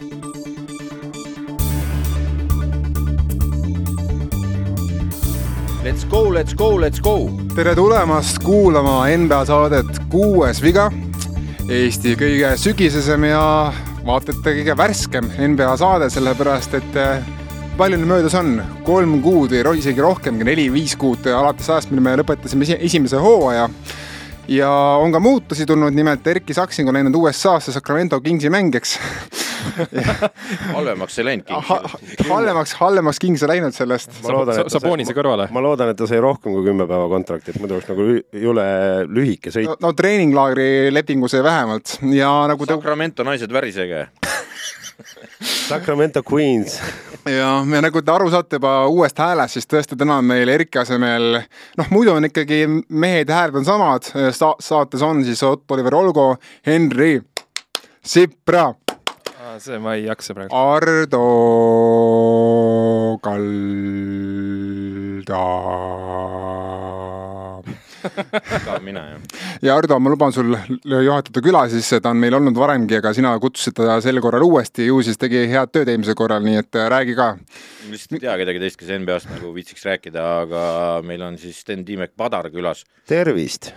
Let's go, let's go, let's go! tere tulemast kuulama NBA saadet Kuues viga. Eesti kõige sügisesem ja vaata et kõige värskem NBA saade, sellepärast et eh, palju nüüd möödas on, kolm kuud või isegi rohkemgi, neli-viis kuud alates ajast, mil me lõpetasime esi- esimese hooaja. ja on ka muutusi tulnud, nimelt Erki Saksing on läinud USA-sse Sacramento Kingsi mängijaks halvemaks ei läinud ha. Halvemaks, halvemaks Kings on läinud sellest. ma loodan, et ta sai- Sabonise kõrvale. ma loodan, et ta sai rohkem kui kümme päeva kontrakti, et muidu oleks nagu jõle lühike sõit no, no treeninglaagri lepingu sai vähemalt ja nagu te Sacramento naised värisege. Sacramento Queens. ja, ja nagu te aru saate juba uuest häälest, siis tõesti täna on meil Erki asemel, noh, muidu on ikkagi mehed ja hääled on samad Sa, saates on siis Ott Oliver Olgo, Henri Sipra, see ma ei jaksa praegu. Ardo Kalda ka mina jah. ja Ardo, ma luban sul juhatada küla siis, ta on meil olnud varemgi, aga sina kutsusid ta sel korral uuesti, ju siis tegi head tööd eelmisel korral, nii et äh, räägi ka. ma lihtsalt ei tea kedagi teist, kes NBA-st nagu viitsiks rääkida, aga meil on siis Sten Tiimek Padar külas tervist.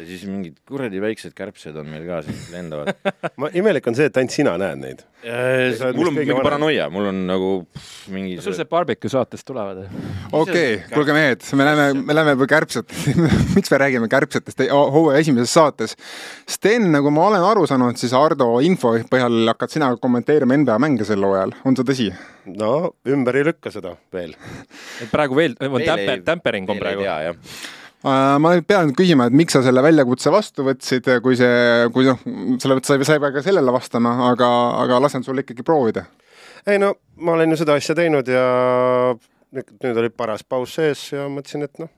Ja siis mingid kuradi väiksed kärbsed on meil ka siin lendavad. ma, imelik on see, et ainult sina näed neid. sa oled mul on mingi vanem. paranoia, mul on nagu pff, mingi sul see barbecue saatest tulevad? okei okay,, kuulge mehed, me läheme, me läheme juba kärbsetest, miks me räägime kärbsetest hooaja esimeses saates. Sten, nagu ma olen aru saanud, siis Ardo info põhjal hakkad sina kommenteerima NBA mänge sel hooajal, on see tõsi? no ümber ei lükka seda veel. et praegu veel, tämper ei-, tämpering on praegu. jaa, jah. Äh, ma nüüd pean küsima, et miks sa selle väljakutse vastu võtsid, kui see, kui noh, selle, ei sa ei pea ka sellele vastama, aga, aga lasen sul ikkagi proovida. ei no ma olen ju seda asja teinud ja nüüd oli paras paus sees ja mõtlesin, et noh,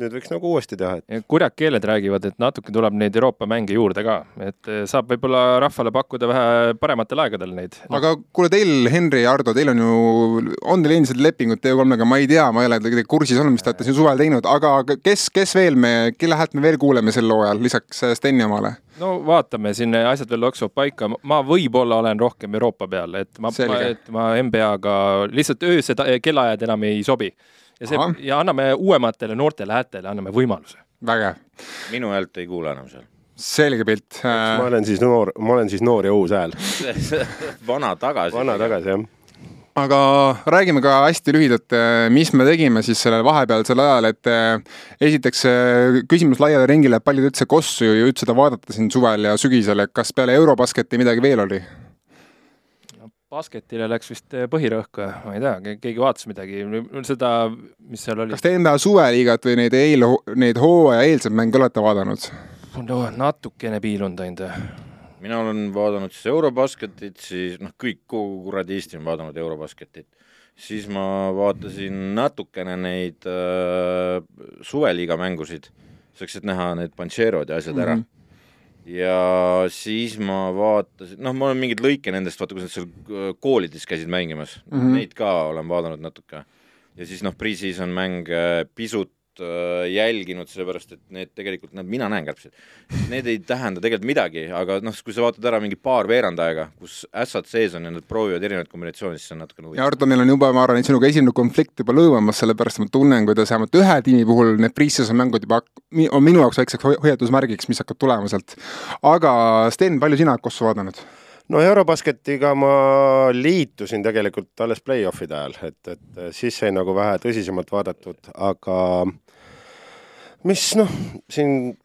nüüd võiks nagu uuesti teha, et kurjad keeled räägivad, et natuke tuleb neid Euroopa mänge juurde ka, et eh, saab võib-olla rahvale pakkuda vähe parematel aegadel neid no,. aga kuule, teil, Henri ja Ardo, teil on ju, on teil endiselt lepingud T3-ga, ma ei tea, ma ei ole kuidagi kursis olnud, mis te olete siin suvel teinud, aga kes, kes veel me, kelle häält me veel kuuleme sel hooajal lisaks äh, Steni omale? no vaatame, siin asjad veel loksuvad paika, ma võib-olla olen rohkem Euroopa peal, et ma, ma, et ma NBA-ga lihtsalt öösed kellaajad enam ei sobi. Ja see Ahah. ja anname uuematele noortele häältele anname võimaluse. vägev, minu häält ei kuula enam seal. selge pilt. ma olen siis noor, ma olen siis noor ja uus hääl. vana tagasi. vana tagasi, jah. aga räägime ka hästi lühidalt, mis me tegime siis sellel vahepealsel ajal, et eh, esiteks küsimus laiale ringile, et palju te üldse kossu ju jõudsite vaadata siin suvel ja sügisel, et kas peale Eurobasketi midagi veel oli? Basketile läks vist eh, põhirõhk, ma ei tea, keegi vaatas midagi, seda, mis seal oli kas, te enda suveliigat või neid eil, neid hooaja eelseid mänge olete vaadanud? no natukene piilunud ainult. mina olen vaadanud siis Eurobasketit, siis noh, kõik, kogu kuradi Eesti on vaadanud Eurobasketit. siis ma vaatasin natukene neid äh, suveliiga mängusid, selleks, et näha need Pancherod ja asjad ära mm. -hmm ja siis ma vaatasin, noh, ma olen mingeid lõike nendest, vaata, kus nad seal äh, koolides käisid mängimas mm. -hmm. neid ka olen vaadanud natuke. ja siis noh, pre-season mänge pisut jälginud, sellepärast et need tegelikult, need mina näen kärbseid, need ei tähenda tegelikult midagi, aga noh, kui sa vaatad ära mingi paar veerand aega, kus ässad sees on ja nad proovivad erinevaid kombinatsioone, siis see on natukene ja huvitav. Ardo, meil on juba, ma arvan, et sinuga esimene konflikt juba lõõmamas, sellepärast ma tunnen, kuidas vähemalt ühe tiimi puhul need pre-season mängud juba on minu jaoks väikseks hoi- hoiatusmärgiks, mis hakkab tulema sealt. aga Sten, palju sina kossu vaadanud? No Eurobasketiga ma liitusin tegelikult alles play-off'ide ajal, et, et siis sai nagu vähe tõsisemalt vaadatud, aga mis noh, siin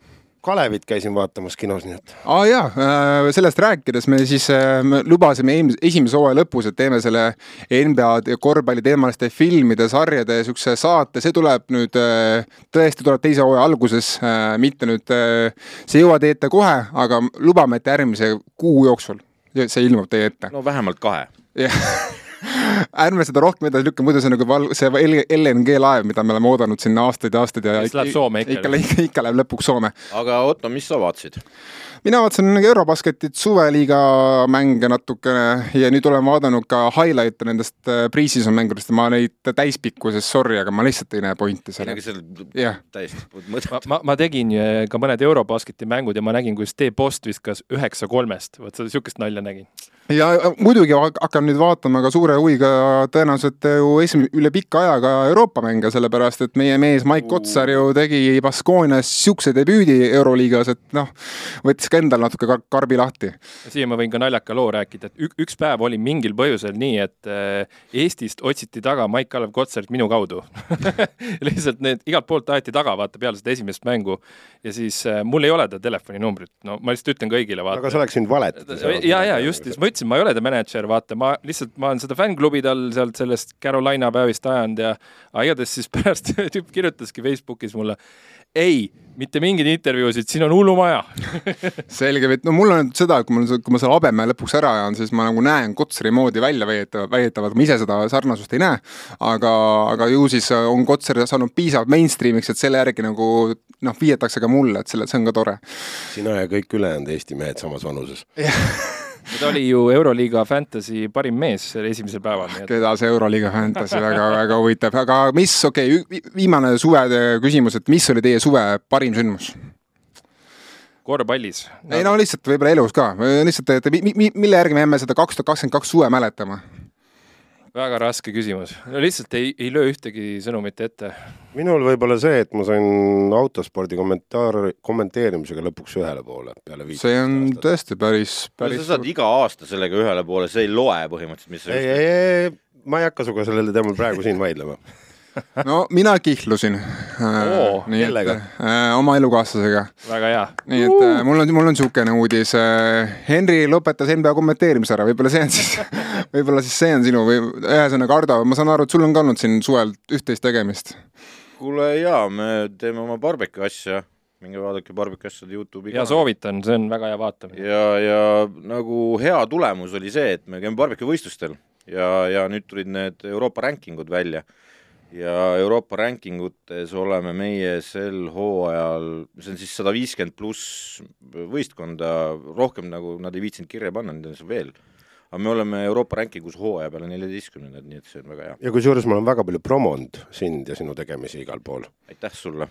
Kalevit käisin vaatamas kinos, nii et. Aa ah, jaa, sellest rääkides me siis äh, me lubasime eelmise, esimese hooaja lõpus, et teeme selle NBA korvpalliteemaliste filmide, sarjade niisuguse saate, see tuleb nüüd äh, tõesti tuleb teise hooaja alguses, mitte nüüd, see ei jõua teie ette kohe, aga lubame, et järgmise kuu jooksul see ilmub teie ette. no vähemalt kahe. jah, ärme seda rohkem edasi lükka, muidu see on nagu val-, see LNG laev, mida me oleme oodanud siin aastaid ja aastaid ja Mis läheb Soome ikka. ikka, ikka, ikka läheb lõpuks Soome. aga Otto, mis sa vaatasid? Mina vaatasin Eurobasketit suveliiga mänge natukene ja nüüd olen vaadanud ka highlight'e nendest äh, pre-season mängudest ja ma neid täispikkuses, sorry, aga ma lihtsalt ei näe pointi seal. jah, täiesti mõttetu. ma, ma tegin äh, ka mõned Eurobasketi mängud ja ma nägin, kuidas T-Post viskas üheksa kolmest, vot seda sihukest nalja nägin ja muidugi hakkan nüüd vaatama ka suure huviga tõenäoliselt ju esimene, üle pika aja ka Euroopa mänge, sellepärast et meie mees Maik Kotsar ju tegi Baskoonias siukse debüüdi Euroliigas, et noh, võttis ka endal natuke kar karbi lahti. siia ma võin ka naljaka loo rääkida, et üks päev oli mingil põhjusel nii, et äh, Eestist otsiti taga Maik-Kalev Kotsarit minu kaudu lihtsalt need igalt poolt aeti taga, vaata, peale seda esimest mängu ja siis äh, mul ei ole ta telefoninumbrit, no ma lihtsalt ütlen kõigile, vaata. aga sa oleks võinud valetada. ja, ja just, ma ütlesin, ma ei ole ta mänedžer, vaata, ma lihtsalt, ma olen seda fännklubi tal sealt sellest Carolina päevist ajanud ja aga igatahes siis pärast tüüp kirjutaski Facebookis mulle, ei, mitte mingeid intervjuusid, siin on hullumaja. Selge, no mul on seda, et kui mul, kui ma selle Habemäe lõpuks ära ajan, siis ma nagu näen Kotsari moodi välja väidetavalt, väidetavalt, ma ise seda sarnasust ei näe, aga, aga ju siis on Kotsar saanud piisavalt mainstream'iks, et selle järgi nagu noh, viidatakse ka mulle, et selle, see on ka tore. sina ja kõik ülejäänud Eesti mehed samas vanuses ta oli ju Euroliiga Fantasy parim mees esimesel päeval. Et... keda see Euroliiga Fantasy väga, väga huvitab, aga mis, okei okay,, viimane suve küsimus, et mis oli teie suve parim sündmus? korvpallis no.. ei no lihtsalt võib-olla elus ka, lihtsalt, et mi, mi, mille järgi me jääme seda kaks tuhat kakskümmend kaks suve mäletama? Väga raske küsimus, no lihtsalt ei, ei löö ühtegi sõnumit ette. minul võib-olla see, et ma sain autospordi kommentaar, kommenteerimisega lõpuks ühele poole peale viit. see on aastat. tõesti päris, päris no, sa saad iga aasta sellega ühele poole, see ei loe põhimõtteliselt, mis ei, ei, ei, ma ei hakka sinuga sellel teemal praegu siin vaidlema no mina kihlusin oh,. kellega? Äh, oma elukaaslasega. väga hea. nii et uh. mul on, mul on niisugune uudis. Äh, Henri lõpetas NBA kommenteerimise ära, võib-olla see on siis võib-olla siis see on sinu või ühesõnaga Ardo, ma saan aru, et sul on ka olnud siin suvel üht-teist tegemist. kuule jaa, me teeme oma barbecue asja minge vaadake Barbecue asjade Youtube'i ja soovitan, see on väga hea vaatamine. ja, ja nagu hea tulemus oli see, et me käime barbecue võistlustel ja, ja nüüd tulid need Euroopa rankingud välja ja Euroopa rankingutes oleme meie sel hooajal, see on siis sada viiskümmend pluss võistkonda, rohkem nagu nad ei viitsinud kirja panna, neid on seal veel. aga me oleme Euroopa rankingus hooaja peale neljateistkümnendad, nii et see on väga hea. ja kusjuures ma olen väga palju promonud sind ja sinu tegemisi igal pool. aitäh sulle!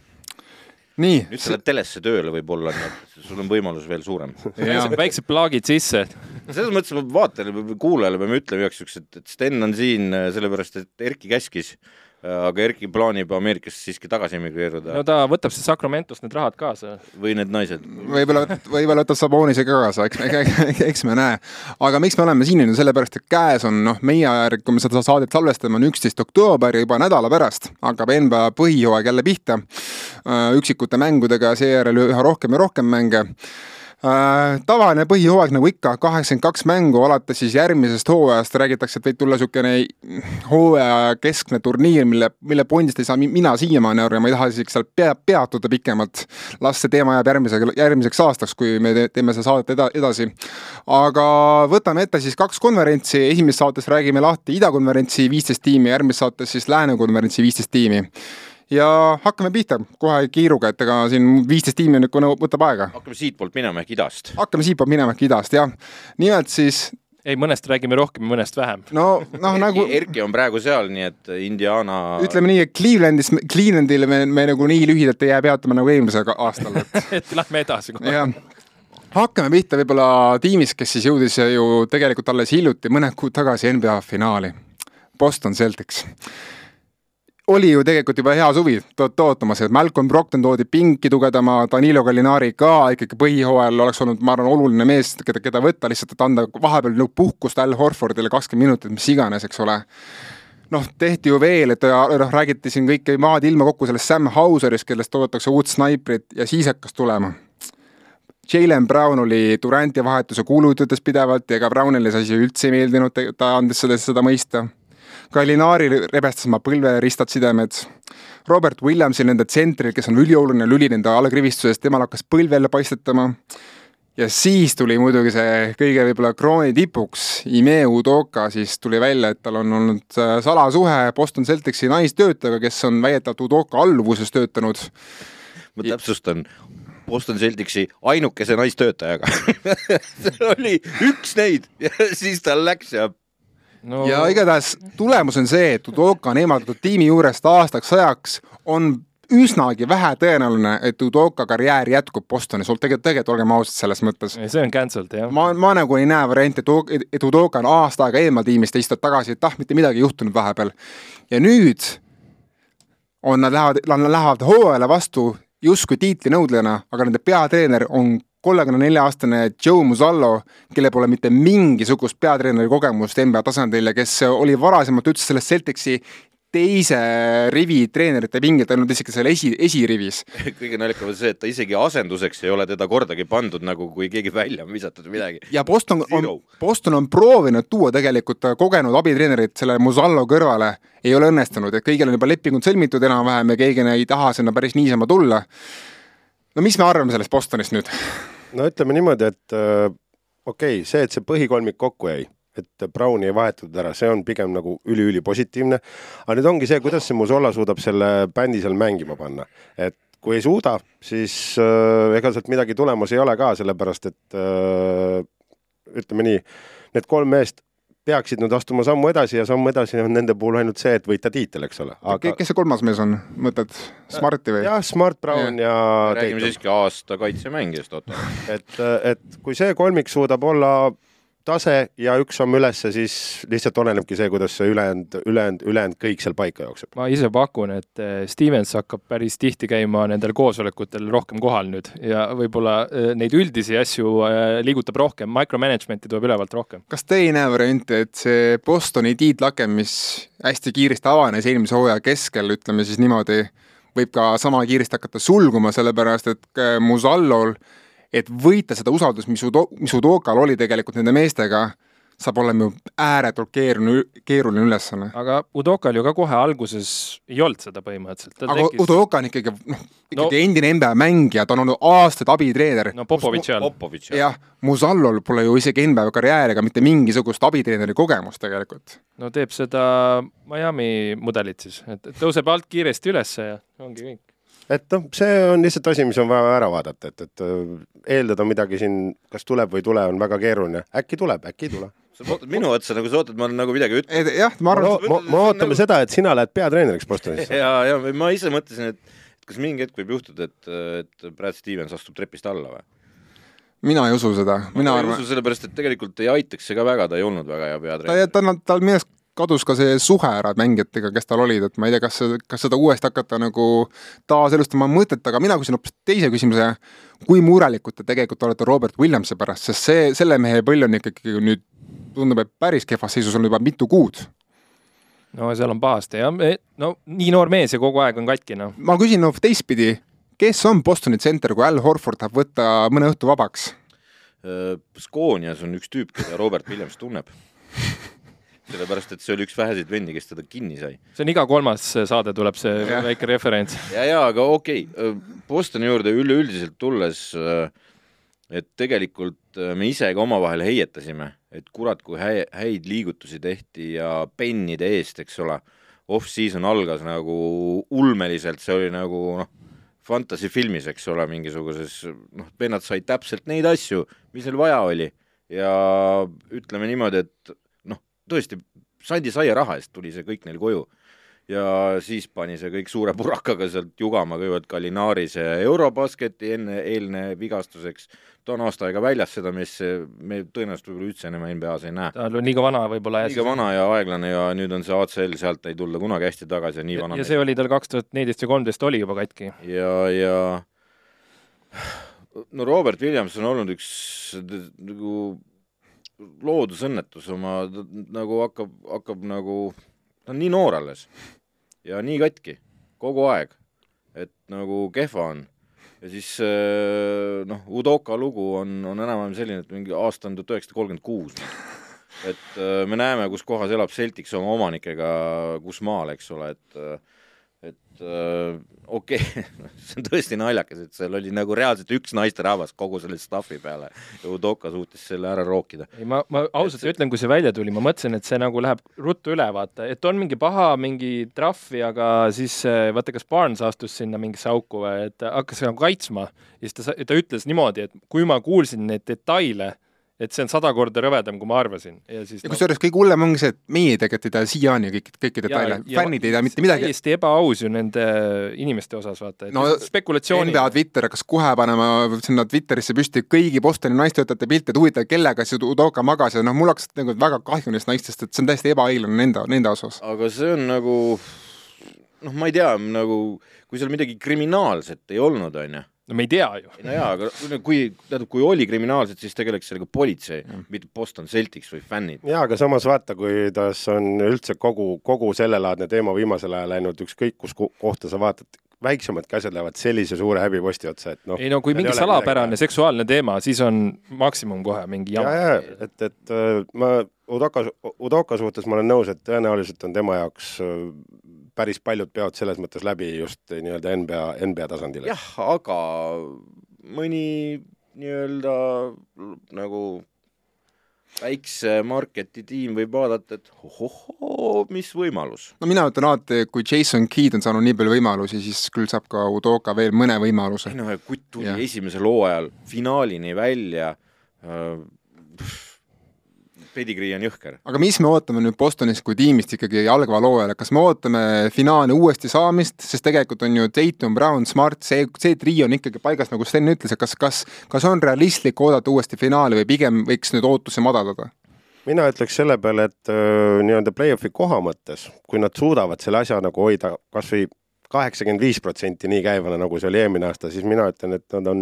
nii. nüüd sa lähed telesse tööle võib-olla, nii et sul on võimalus veel suurem. väiksed plaagid sisse. selles mõttes vaatajale, kuulajale peame ütlema igaks juhuks, et, et Sten on siin sellepärast, et Erki käskis aga Erki plaanib Ameerikasse siiski tagasi emigreeruda. no ta võtab siis Sacramentost need rahad kaasa. või need naised. võib-olla, võib-olla võtab Sabonise ka kaasa, eks me, eks me näe. aga miks me oleme siin, on sellepärast, et käes on noh, meie järg, kui me seda saadet salvestame, on üksteist oktoober ja juba nädala pärast hakkab NBA põhijooaeg jälle pihta. üksikute mängudega, seejärel üha rohkem ja rohkem mänge Äh, tavaline põhihooaeg nagu ikka, kaheksakümmend kaks mängu, alates siis järgmisest hooajast räägitakse, et võib tulla niisugune hooaja keskne turniir, mille, mille pondist ei saa mina siiamaani aru ja ma ei taha isegi seal pea, peatuda pikemalt. las see teema jääb järgmise, järgmiseks aastaks, kui me teeme seda saadet eda, edasi. aga võtame ette siis kaks konverentsi, esimeses saates räägime lahti idakonverentsi viisteist tiimi, järgmises saates siis lääne konverentsi viisteist tiimi ja hakkame pihta kohe kiiruga, et ega siin viisteist tiimi on ikka võtab aega. hakkame siitpoolt minema ehk idast. hakkame siitpoolt minema ehk idast, jah. nimelt siis ei, mõnest räägime rohkem ja mõnest vähem. no, noh nagu Erki on praegu seal, nii et Indiana ütleme nii, et Clevelandis, Clevelandile me, me nagu nii lühidalt ei jää peatuma nagu eelmisel aastal, et et lähme edasi kohe. hakkame pihta võib-olla tiimist, kes siis jõudis ju tegelikult alles hiljuti, mõned kuud tagasi NBA finaali. Boston Celtics oli ju tegelikult juba hea suvi ootamas, et Malcolm Brockton toodi pinki tugevdama, Danilo Gallinari ka ikkagi põhihooajal oleks olnud, ma arvan, oluline mees, keda, keda võtta lihtsalt, et anda vahepeal nagu puhkust Al Horfordile kakskümmend minutit, mis iganes, eks ole noh, tehti ju veel, et noh, räägiti siin kõike maad ilma kokku sellest Sam Hauserist, kellest oodatakse uut snaiprit ja siis hakkas tulema. Jalen Brown oli Duranti vahetuse kuulujutus pidevalt ja ega Brownile see asi üldse ei meeldinud, ta andis seda, seda mõista Gallinari rebestas oma põlveristad sidemed. Robert Williamsil, nende tsentril, kes on ülioluline lüli nende allkrivistuses, temal hakkas põlv jälle paistetama. ja siis tuli muidugi see kõige võib-olla krooni tipuks, Ime Udoka, siis tuli välja, et tal on olnud äh, salasuhe Boston Celticsi naistöötajaga, kes on väidetavalt Udoka alluvuses töötanud. ma täpsustan, Boston Celticsi ainukese naistöötajaga see oli üks neid ja siis ta läks ja no ja igatahes tulemus on see, et Udoka on eemaldatud tiimi juurest aastaks ajaks, on üsnagi vähe tõenäoline, et Udoka karjäär jätkub Bostonis, tegelikult, tegelikult olgem ausad selles mõttes. see on cancelled jah. ma, ma nagu ei näe varianti, et, et Udoka on aasta aega eemal tiimist ja istud tagasi, et ah, mitte midagi ei juhtunud vahepeal. ja nüüd on, nad lähevad, nad lähevad hooajale vastu justkui tiitlinõudlejana, aga nende peatreener on kolmekümne nelja aastane Joe Musallo, kellel pole mitte mingisugust peatreeneri kogemust NBA tasandil ja kes oli varasemalt üldse selles Celticsi teise rivi treenerite pingilt, ainult isegi seal esi, esirivis. kõige naljakam on see, et ta isegi asenduseks ei ole teda kordagi pandud, nagu kui keegi välja on visatud või midagi. ja Boston on, Boston on proovinud tuua tegelikult kogenud abitreenerit selle Musallo kõrvale, ei ole õnnestunud, et kõigil on juba lepingud sõlmitud enam-vähem ja keegi ei taha sinna päris niisama tulla. no mis me arvame sellest Bostonist nüüd? No ütleme niimoodi, et äh, okei okay,, see, et see põhikolmik kokku jäi et Browni ei vahetatud ära, see on pigem nagu üliülipositiivne. aga nüüd ongi see, kuidas see Musola suudab selle bändi seal mängima panna, et kui ei suuda, siis äh, ega sealt midagi tulemas ei ole ka, sellepärast et äh, ütleme nii, need kolm meest peaksid nüüd astuma sammu edasi ja samm edasi on nende puhul ainult see, et võita tiitel, eks ole Aga.... kes see kolmas mees on, mõtled Smarti või? jah, Smart, Brown ja, ja räägime siiski aasta kaitsemängijast, Otto. et, et kui see kolmik suudab olla tase ja üks samm ülesse, siis lihtsalt olenebki see, kuidas see ülejäänud, ülejäänud, ülejäänud kõik seal paika jookseb. ma ise pakun, et eh, Stevens hakkab päris tihti käima nendel koosolekutel rohkem kohal nüüd ja võib-olla eh, neid üldisi asju eh, liigutab rohkem, micromanagement'i tuleb ülevalt rohkem. kas te ei näe varianti, et see Bostoni tiitlake, mis hästi kiiresti avanes eelmise hooaja keskel, ütleme siis niimoodi, võib ka sama kiiresti hakata sulguma, sellepärast et Musallol äh, et võita seda usaldust, mis Udo-, mis Udokal oli tegelikult nende meestega, saab olema ju ääretult keeruline, keeruline ülesanne. aga Udokal ju ka kohe alguses ei olnud seda põhimõtteliselt. aga tekkis... Udoka on ikkagi, noh, ikkagi no, endine NBA mängija, ta on olnud aastaid abitreener. no Popovitš all. jah, Musallol pole ju isegi NBA karjääri ega mitte mingisugust abitreeneri kogemust tegelikult. no teeb seda Miami mudelit siis, et tõuseb alt kiiresti ülesse ja ongi kõik et noh, see on lihtsalt asi, mis on vaja ära vaadata, et, et äh, eeldada midagi siin, kas tuleb või ei tule, on väga keeruline. äkki tuleb, äkki ei tule. sa vaatad minu otsa nagu sa ootad, ma nagu midagi ütlen. jah, ma arvan no,. me ootame nagu... seda, et sina lähed peatreeneriks Bostonisse. ja, ja ma ise mõtlesin, et kas mingi hetk võib juhtuda, et, et Brad Stevens astub trepist alla või? mina ei usu seda, mina ma arvan. sellepärast, et tegelikult ei aitaks see ka väga, ta ei olnud väga hea peatreener. ta, ta, tal minu arust kadus ka see suhe ära mängijatega, kes tal olid, et ma ei tea, kas, kas seda uuesti hakata nagu taaselustama mõtet, aga mina küsin hoopis teise küsimuse. kui murelikud te tegelikult olete Robert Williamsi pärast, sest see, selle mehe põll on ikkagi nüüd, tundub, et päris kehvas seisus on juba mitu kuud no seal on pahasti jah, no nii noor mees ja kogu aeg on katki noh. ma küsin no teistpidi, kes on Bostoni tsenter, kui Al Horford tahab võtta mõne õhtu vabaks? Skoonias on üks tüüp, keda Robert Williams tunneb sellepärast, et see oli üks väheseid vendi, kes teda kinni sai. see on iga kolmas saade, tuleb see ja. väike referents. ja, ja aga okei okay., Bostoni juurde üleüldiselt tulles, et tegelikult me ise ka omavahel heietasime, et kurat, kui hä-, häid liigutusi tehti ja pennide eest, eks ole, off-season algas nagu ulmeliselt, see oli nagu noh, fantasy filmis, eks ole, mingisuguses, noh, vennad said täpselt neid asju, mis neil vaja oli ja ütleme niimoodi, et tõesti, sandi saia raha eest tuli see kõik neil koju. ja siis pani see kõik suure purakaga sealt jugama, kõigepealt Gallinari see Eurobasketi enne, eelne vigastuseks, ta on aasta aega väljas, seda meest me tõenäoliselt võib-olla üldse enam NBA-s ei näe. ta on liiga vana võib-olla. liiga vana ja aeglane ja nüüd on see ACL, sealt ei tulda kunagi hästi tagasi ja nii vana. ja see oli tal kaks tuhat neliteist ja kolmteist oli juba katki. ja, ja no Robert Williams on olnud üks nagu loodusõnnetus oma, nagu hakkab, hakkab nagu, ta on nii noor alles ja nii katki kogu aeg, et nagu kehva on. ja siis äh, noh, Udoka lugu on, on enam-vähem selline, et mingi aasta on tuhat üheksasada kolmkümmend kuus. et äh, me näeme, kus kohas elab Celtics oma omanikega, kus maal, eks ole, et äh, okei okay. see on tõesti naljakas, et seal oli nagu reaalselt üks naisterahvas kogu selle stuff'i peale ja Udoka suutis selle ära rookida. ei, ma, ma ausalt see... ütlen, kui see välja tuli, ma mõtlesin, et see nagu läheb ruttu üle, vaata, et on mingi paha, mingi trahvi, aga siis vaata, kas Barnes astus sinna mingisse auku või, et hakkas nagu kaitsma ja siis ta, ta ütles niimoodi, et kui ma kuulsin neid detaile et see on sada korda rõvedam, kui ma arvasin. ja siis ja kusjuures no, kõige hullem ongi see, et meie tegelikult ei tea siiani kõik, kõiki detaile, fännid ei tea mitte midagi. täiesti ebaaus ju nende inimeste osas, vaata, et no, spekulatsioonid. NBA Twitter hakkas kohe panema sinna Twitterisse püsti kõigi Bostoni naistöötajate pilte, et huvitav, kellega see Udoka magas ja noh, mul hakkas nagu väga kahju neist naistest, et see on täiesti ebaõiglane nende, nende osas. aga see on nagu noh, ma ei tea, nagu kui seal midagi kriminaalset ei olnud, on ju no me ei tea ju. no jaa, aga kui, tähendab, kui oli kriminaalselt, siis tegeleks sellega politsei, mitte Boston Celtics või fännid. jaa, aga samas vaata, kuidas on üldse kogu, kogu sellelaadne teema viimasel ajal läinud, ükskõik kus kohta sa vaatad, väiksemadki asjad lähevad sellise suure häbiposti otsa, et noh. ei no kui mingi salapärane seksuaalne teema, siis on maksimum kohe mingi jama. ja, ja, et, et äh, ma Udoka, Udoka suhtes ma olen nõus, et tõenäoliselt on tema jaoks päris paljud peavad selles mõttes läbi just nii-öelda NBA, NBA tasandil. jah, aga mõni nii-öelda nagu väikse marketi tiim võib vaadata, et ohohoo, mis võimalus. no mina ütlen alati, kui Jason Keed on saanud nii palju võimalusi, siis küll saab ka Udoka veel mõne võimaluse. ei noh, kutt tuli ja. esimesel hooajal finaalini välja äh, pedigrii on jõhker. aga mis me ootame nüüd Bostonist kui tiimist ikkagi jalgpalloojale, kas me ootame finaali uuesti saamist, sest tegelikult on ju Tatum, Brown, Smart, see, see trii on ikkagi paigas, nagu Sten ütles, et kas, kas, kas on realistlik oodata uuesti finaali või pigem võiks nüüd ootusi madaldada? mina ütleks selle peale, et äh, nii-öelda play-off'i koha mõttes, kui nad suudavad selle asja nagu hoida kas või kaheksakümmend viis protsenti nii käivana, nagu see oli eelmine aasta, siis mina ütlen, et nad on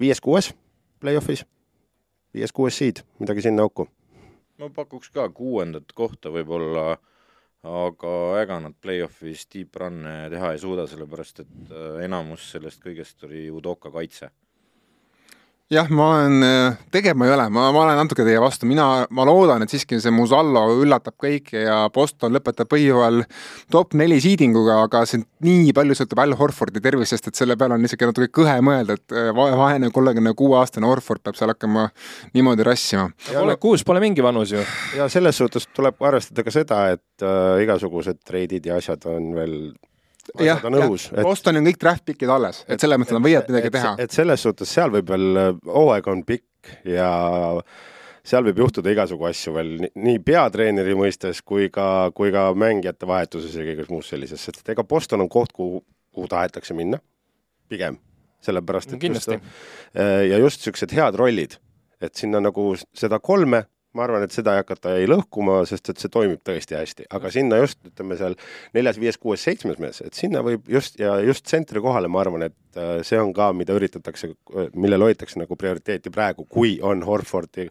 viies-kuues play-off'is viies-kuues seed, midagi sinna auku. ma pakuks ka kuuendat kohta võib-olla, aga ega nad play-off'is run'e teha ei suuda, sellepärast et äh, enamus sellest kõigest oli Udoka kaitse jah, ma olen, äh, tegema ei ole, ma, ma olen natuke teie vastu, mina, ma loodan, et siiski see Musallo üllatab kõiki ja Boston lõpetab põhjuvahel top neli seedinguga, aga see nii palju sõltub Al Horfordi tervisest, et selle peale on isegi natuke kõhe mõelda, et äh, vaene kolmekümne kuue aastane Horford peab seal hakkama niimoodi rassima. kolmkümmend kuus pole mingi vanus ju. ja selles suhtes tuleb arvestada ka seda, et äh, igasugused treidid ja asjad on veel jah, jah, Bostonil on kõik draft pick'id alles, et selles mõttes nad võivad midagi teha. et selles suhtes seal võib veel, hooaeg on pikk ja seal võib juhtuda igasugu asju veel nii peatreeneri mõistes kui ka, kui ka mängijate vahetuses ja kõiges muus sellises, sest ega Boston on koht, kuhu, kuhu tahetakse minna, pigem, sellepärast et Kindlasti. just, ja just niisugused head rollid, et sinna nagu seda kolme ma arvan, et seda ei hakata ei lõhkuma, sest et see toimib tõesti hästi, aga sinna just ütleme seal neljas, viies, kuues, seitsmes mees, et sinna võib just ja just tsentri kohale, ma arvan, et äh, see on ka, mida üritatakse, millele hoitakse nagu prioriteeti praegu, kui on Horfordi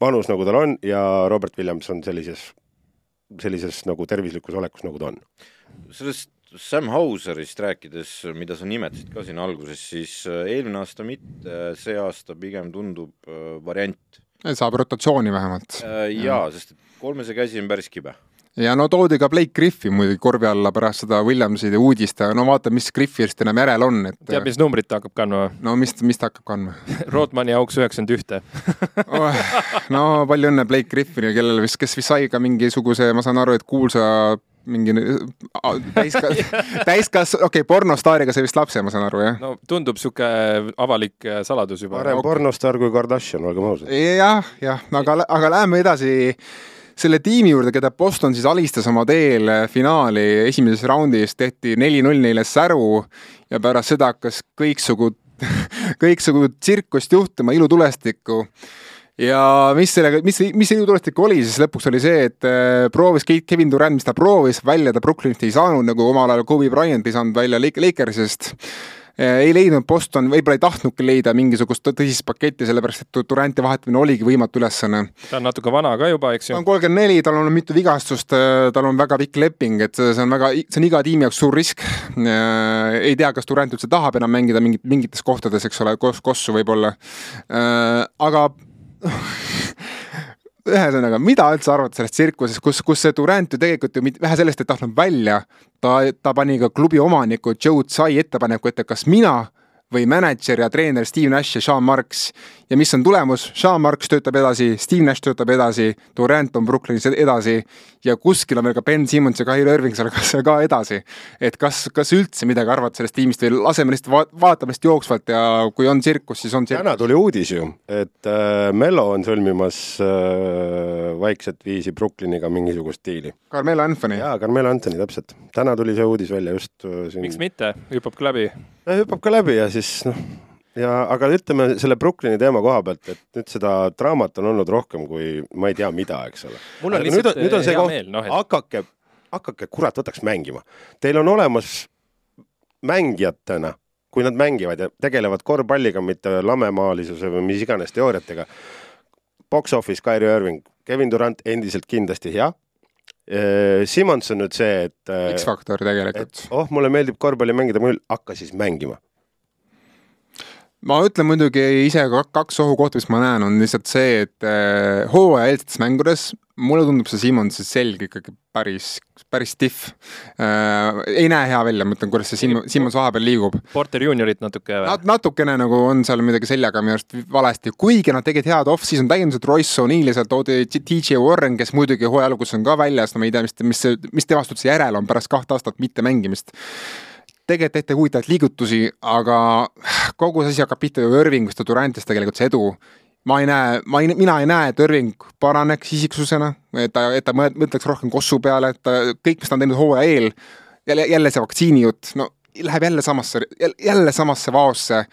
vanus, nagu tal on ja Robert Williams on sellises, sellises nagu tervislikus olekus, nagu ta on. sellest Sam Hauserist rääkides, mida sa nimetasid ka siin alguses, siis äh, eelmine aasta mitte, see aasta pigem tundub äh, variant saab rotatsiooni vähemalt äh,. jaa, sest et kolmese käsi on päris kibe ja no toodi ka Blake Griffi muidugi korvi alla pärast seda Williamside uudist, aga no vaata, mis Griffist enam järel on, et tead, mis numbrit ta hakkab kandma või? no mis, mis ta hakkab kandma Rodmani auks üheksakümmend ühte oh, no palju õnne Blake Griffile, kellel vist, kes vist sai ka mingisuguse, ma saan aru, et kuulsa mingi täiskas-, täiskas-, okei okay,, pornostaariga sai vist lapse, ma saan aru, jah? no tundub niisugune avalik äh, saladus juba. parem okay. pornostaar kui Kardashian, olgem ausad. jah, jah, aga, aga läheme edasi selle tiimi juurde, keda Boston siis alistas oma teel finaali esimeses raundis, tehti neli-null neile säru ja pärast seda hakkas kõiksugu, kõiksugu tsirkust juhtuma, ilutulestikku ja mis sellega, mis, mis see ilutulestik oli, siis lõpuks oli see, et äh, proovis Kevin Durant, mis ta proovis, välja ta Brooklynist ei saanud, nagu omal ajal Kobe Bryant ei saanud välja Lakersist Äh, ei leidnud Boston, võib-olla ei tahtnudki leida mingisugust tõsist paketti, sellepärast et Duranti vahetamine oligi võimatu ülesanne. ta on natuke vana ka juba, eks ju. ta on kolmkümmend neli, tal on mitu vigastust, äh, tal on väga pikk leping, et see on väga, see on iga tiimi jaoks suur risk. Ei tea, kas Durant üldse tahab enam mängida mingit, mingites kohtades, eks ole, kos-, kossu võib-olla. aga ühesõnaga, mida üldse arvata sellest tsirkusest, kus, kus see Durant ju tegelikult ju vähe sellest ei tahtnud välja, ta, ta pani ka klubi omaniku Joe Tsai ettepaneku ette, kas mina või mänedžer ja treener Steve Nash ja Sean Marks. ja mis on tulemus, Sean Marks töötab edasi, Steve Nash töötab edasi, Durant on Brooklynis edasi ja kuskil on veel ka Ben Simmons ja Kyrie Irving seal ka, seal ka edasi. et kas, kas üldse midagi arvata sellest tiimist või laseme lihtsalt va vaatame lihtsalt jooksvalt ja kui on tsirkus, siis on tsirkus. täna tuli uudis ju, et äh, Mello on sõlmimas äh, vaikset viisi Brooklyniga mingisugust diili. Carmelo Anthony. jaa, Carmelo Anthony, täpselt. täna tuli see uudis välja just äh, siin. miks mitte, hüppab ka läbi. hüppab ka läbi ja siis noh, ja aga ütleme selle Brooklyni teema koha pealt, et nüüd seda draamat on olnud rohkem kui ma ei tea mida, eks ole. mul on Aga lihtsalt nüüd on, nüüd on see hea koht, meel, noh, et hakake, hakake kurat, võtaks mängima. Teil on olemas mängijatena, kui nad mängivad ja tegelevad korvpalliga, mitte lamemaalisuse või mis iganes teooriatega. Box office, Kyrie Irving, Kevin Durant endiselt kindlasti hea. Simmons on nüüd see, et X-faktor tegelikult. oh, mulle meeldib korvpalli mängida, mul hakka siis mängima ma ütlen muidugi ise kaks ohukohta, mis ma näen, on lihtsalt see, et äh, hooajaeelsetes mängudes mulle tundub see Simonsi selg ikkagi päris, päris stiff äh,. ei näe hea välja, ma ütlen, kuidas see Sim-, Simons vahepeal liigub. Porter juuniorit natuke Nat-, natukene nagu on seal midagi seljaga minu arust valesti, kuigi nad tegid head off-season täiendused, Royce O'Neill'i sealt toodi DJ Warren, kes muidugi hooaja alguses on ka väljas, no ma ei tea, mis, mis, mis temast üldse järele on pärast kahte aastat mittemängimist tegelikult tehti huvitavaid liigutusi, aga kogu see asi hakkab pihta ju Irvingust ja Durantist tegelikult see edu. ma ei näe, ma ei, mina ei näe, et Irving paraneks isiksusena, et ta, et ta mõtleks rohkem kossu peale, et ta kõik, mis ta on teinud hooaja eel, jälle, jälle see vaktsiini jutt, no läheb jälle samasse, jälle samasse vaosse.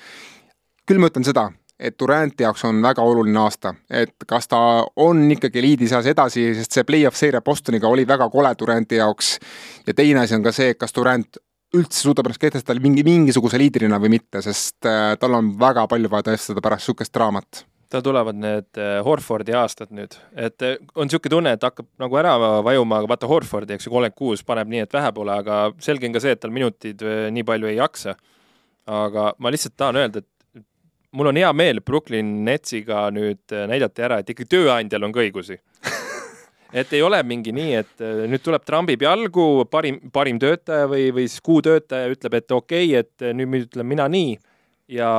küll ma ütlen seda, et Duranti jaoks on väga oluline aasta, et kas ta on ikkagi eliidi seas edasi, sest see play-off seeria Bostoniga oli väga kole Duranti jaoks. ja teine asi on ka see, kas Durant üldse suudab ennast kehtestada mingi, mingisuguse liidrina või mitte, sest äh, tal on väga palju vaja tõestada pärast niisugust draamat. Tal tulevad need äh, Horfordi aastad nüüd, et äh, on niisugune tunne, et hakkab nagu ära vajuma, aga vaata Horfordi, eks ju, kolmkümmend kuus paneb nii, et vähe pole, aga selge on ka see, et tal minutid nii palju ei jaksa. aga ma lihtsalt tahan öelda, et mul on hea meel Brooklyn Netsiga nüüd näidata ära, et ikkagi tööandjal on ka õigusi et ei ole mingi nii, et äh, nüüd tuleb trambib jalgu parim, parim töötaja või, või siis kuutöötaja ütleb, et okei okay,, et nüüd ütlen mina nii. ja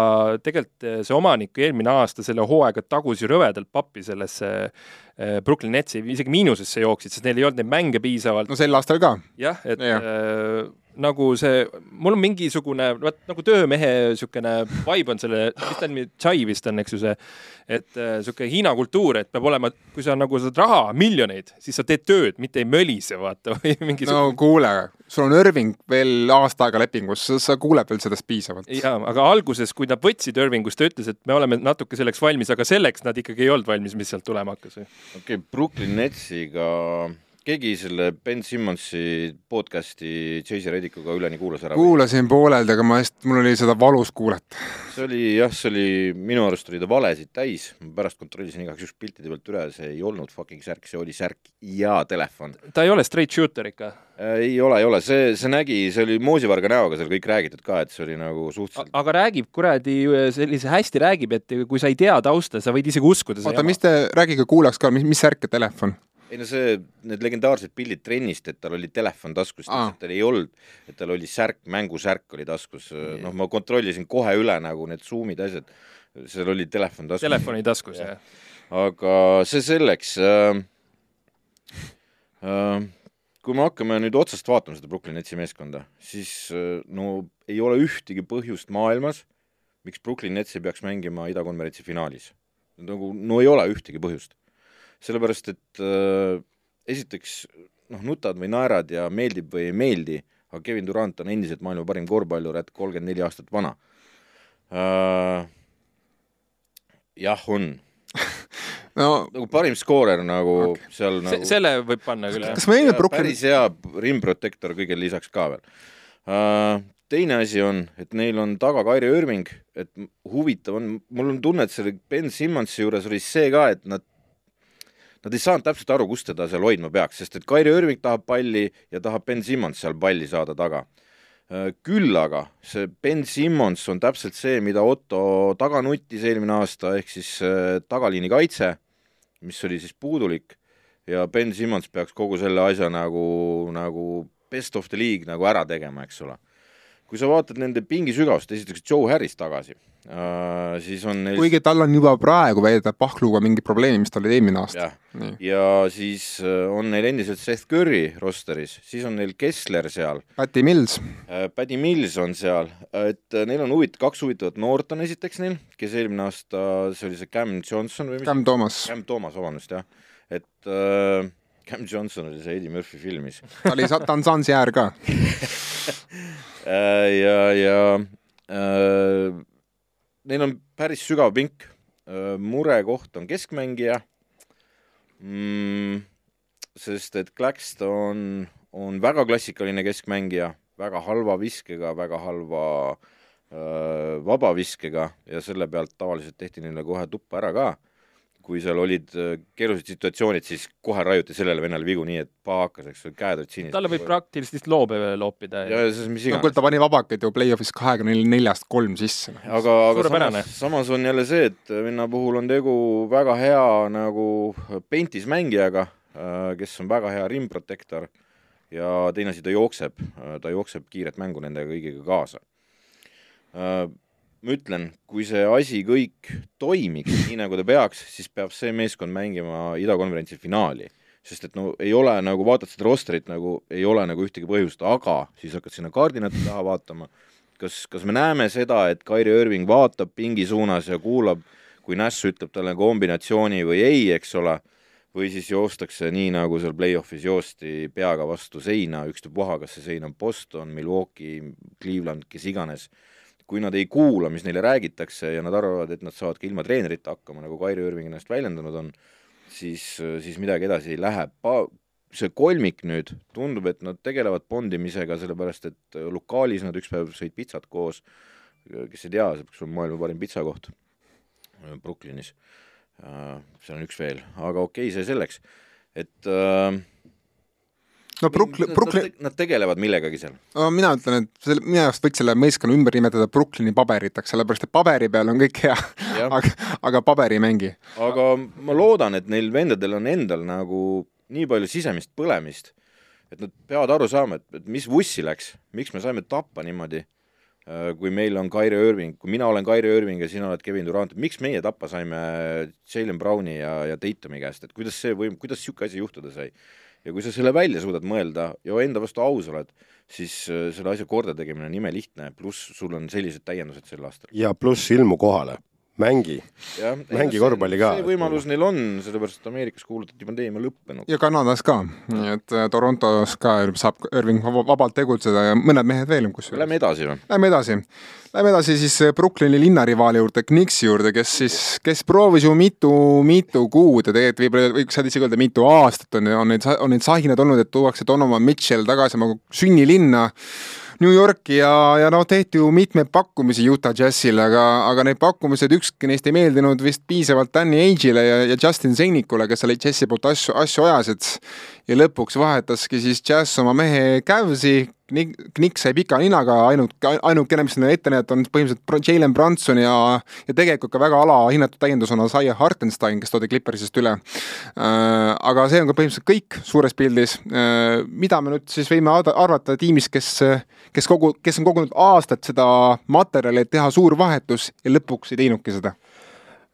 tegelikult äh, see omanik eelmine aasta selle hooaega tagus ju rõvedalt pappi sellesse äh, Brooklyn Netsi, isegi miinusesse jooksid, sest neil ei olnud neid mänge piisavalt. no sel aastal ka. jah, et ja. äh, nagu see, mul on mingisugune, vot nagu töömehe niisugune vibe on selle, mis ta nimi, Chai vist on, eks ju see, et niisugune äh, Hiina kultuur, et peab olema, kui sa nagu saad raha, miljoneid, siis sa teed tööd, mitte ei mölise, vaata, või mingisugune no kuule, sul on Irving veel aasta aega lepingus, sa kuuled veel sellest piisavalt. jaa, aga alguses, kui nad võtsid Irvingust, ta ütles, et me oleme natuke selleks valmis, aga selleks nad ikkagi ei olnud valmis, mis sealt tulema hakkas. okei okay,, Brooklyn Netsiga keegi selle Ben Simmonsi podcast'i Chase Reddicuga üleni kuulas ära? kuulasin pooleldi, aga ma just, mul oli seda valus kuulata. see oli jah, see oli, minu arust oli ta valesid täis, ma pärast kontrollisin igaks juhuks piltide pealt üle, see ei olnud fucking särk, see oli särk ja telefon. ta ei ole straight shooter ikka äh,? ei ole, ei ole, see, see nägi, see oli moosivarga näoga seal kõik räägitud ka, et see oli nagu suhteliselt aga räägib kuradi sellise, hästi räägib, et kui sa ei tea tausta, sa võid isegi uskuda. oota, mis te, rääkige kuulaks ka, mis, mis särk ja telefon? Ei no see, need legendaarsed pildid trennist, et tal oli telefon taskus, tal ei olnud, et tal oli särk, mängusärk oli taskus, noh, ma kontrollisin kohe üle nagu need Zoom'id, asjad, seal oli telefon taskus. telefoni taskus, jah. aga see selleks äh,. Äh, kui me hakkame nüüd otsast vaatama seda Brooklyn Netsi meeskonda, siis äh, no ei ole ühtegi põhjust maailmas, miks Brooklyn Nets ei peaks mängima idakonverentsi finaalis. nagu no ei ole ühtegi põhjust sellepärast et äh, esiteks noh, nutad või naerad ja meeldib või ei meeldi, aga Kevin Durant on endiselt maailma parim korvpallur, et kolmkümmend neli aastat vana äh,. jah, on no nagu parim skoorer nagu okay. seal nagu Se selle võib panna küll, jah. kas me võime Brooklyn päris hea rimprotektor kõigele lisaks ka veel uh,. teine asi on, et neil on taga Kairi Irving, et huvitav on, mul on tunne, et selle Ben Simmonsi juures oli see ka, et nad Nad ei saanud täpselt aru, kust teda seal hoidma peaks, sest et Kairi Irving tahab palli ja tahab Ben Simmons seal palli saada taga. küll aga see Ben Simmons on täpselt see, mida Otto taga nuttis eelmine aasta, ehk siis tagaliini kaitse mis oli siis puudulik ja Ben Simmons peaks kogu selle asja nagu, nagu best of the league nagu ära tegema, eks ole. Kui sa vaatad nende pingi sügavust, esiteks Joe Harris tagasi uh,, siis on neil kuigi tal on juba praegu väidetavalt pahkluga mingi probleem, mis tal oli eelmine aasta. ja siis äh, on neil endiselt Seth Curry rosteris, siis on neil Kessler seal. Patty Mills uh,. Patty Mills on seal, et neil on huvit-, kaks huvitavat noort on esiteks neil, kes eelmine aasta, see oli see Cam Johnson või mis? Cam Thomas. Cam Thomas, vabandust, jah. et uh, Cam Johnson oli see Eddie Murphy filmis ta oli, ta on Sansiäär ka ja, ja äh, neil on päris sügav pink. murekoht on keskmängija mm,. sest et Claxton on väga klassikaline keskmängija, väga halva viskega, väga halva äh, vabaviskega ja selle pealt tavaliselt tehti neile kohe tuppa ära ka kui seal olid äh, keerulised situatsioonid, siis kohe raiuti sellele vennale vigu nii, et paha hakkas, eks ole, käed olid sinised. talle võib praktiliselt lihtsalt loobe loopida. ja, ja siis mis iganes. no kuule, ta pani vabakad ju play-off'is kahekümne neljast kolm sisse. aga, aga samas, samas on jälle see, et venna puhul on tegu väga hea nagu pentis mängijaga, äh, kes on väga hea rim protector ja teine asi, ta jookseb, äh, ta jookseb kiiret mängu nendega kõigiga kaasa ma ütlen, kui see asi kõik toimiks nii, nagu ta peaks, siis peab see meeskond mängima idakonverentsi finaali. sest et no ei ole nagu, vaatad seda rosterit nagu, ei ole nagu ühtegi põhjust, aga siis hakkad sinna kaardinate taha vaatama, kas, kas me näeme seda, et Kairi Irving vaatab pingi suunas ja kuulab, kui Nash ütleb talle kombinatsiooni või ei, eks ole, või siis joostakse nii, nagu seal play-off'is joosti peaga vastu seina, ükstapuha, kas see sein on Boston, Milwaukee, Cleveland, kes iganes kui nad ei kuula, mis neile räägitakse ja nad arvavad, et nad saavad ka ilma treenerita hakkama, nagu Kairi Irving ennast väljendanud on, siis, siis midagi edasi ei lähe. Pa-, see kolmik nüüd, tundub, et nad tegelevad bondimisega, sellepärast et lokaalis nad üks päev sõid pitsat koos, kes ei tea, see olema maailma parim pitsakoht Brooklynis. seal on üks veel, aga okei okay,, see selleks, et äh, no Brooklyn, Brooklyn... Nad tegelevad millegagi seal no,. mina ütlen, et selle, minu arust võiks selle meeskonna ümber nimetada Brooklyni paberiteks, sellepärast et paberi peal on kõik hea, aga, aga paber ei mängi. aga ma loodan, et neil vendadel on endal nagu nii palju sisemist põlemist, et nad peavad aru saama, et, et mis vussi läks, miks me saime tappa niimoodi, äh, kui meil on Kairi Irving, kui mina olen Kairi Irving ja sina oled Kevin Durant, miks meie tappa saime Jalen Browni ja, ja Tatumi käest, et kuidas see võim-, kuidas niisugune asi juhtuda sai ja kui sa selle välja suudad mõelda ja enda vastu aus oled, siis äh, selle asja kordategemine on imelihtne, pluss sul on sellised täiendused sel aastal. ja pluss ilmu kohale mängi, mängi korvpalli ka. see võimalus neil on, sellepärast et Ameerikas kuulutati pandeemia lõppenud. ja Kanadas ka, nii et äh, Torontos ka saab Irving vabalt tegutseda ja mõned mehed veel kusjuures. Lähme edasi või? Lähme edasi. Lähme edasi siis äh, Brooklyni linnarivaali juurde, Knicksi juurde, kes siis, kes proovis ju mitu, mitu kuud ja tegelikult võib-olla võiks isegi öelda mitu aastat on, on neid, on neid sahinad olnud, et tuuakse Donovan Mitchell tagasi oma sünnilinna New Yorki ja, ja noh, tehti ju mitmeid pakkumisi Utah Jazzile, aga, aga need pakkumised, ükski neist ei meeldinud vist piisavalt Danny Age'ile ja, ja Justin Zainikule, kes oli Jazzi poolt asju, asju ajasid. ja lõpuks vahetaski siis Jazz oma mehe Cavsi, Knicks sai pika ninaga, ainult, ainukene, mis neile ette näidata, on põhimõtteliselt Jalen Branson ja, ja tegelikult ka väga alahinnatud täiendusena Zaya Hartenstein, kes toodi Clippersist üle. Äh, aga see on ka põhimõtteliselt kõik suures pildis. Äh, mida me nüüd siis võime arvata tiimist, kes, kes kogu, kes on kogunud aastaid seda materjali, et teha suur vahetus ja lõpuks ei teinudki seda?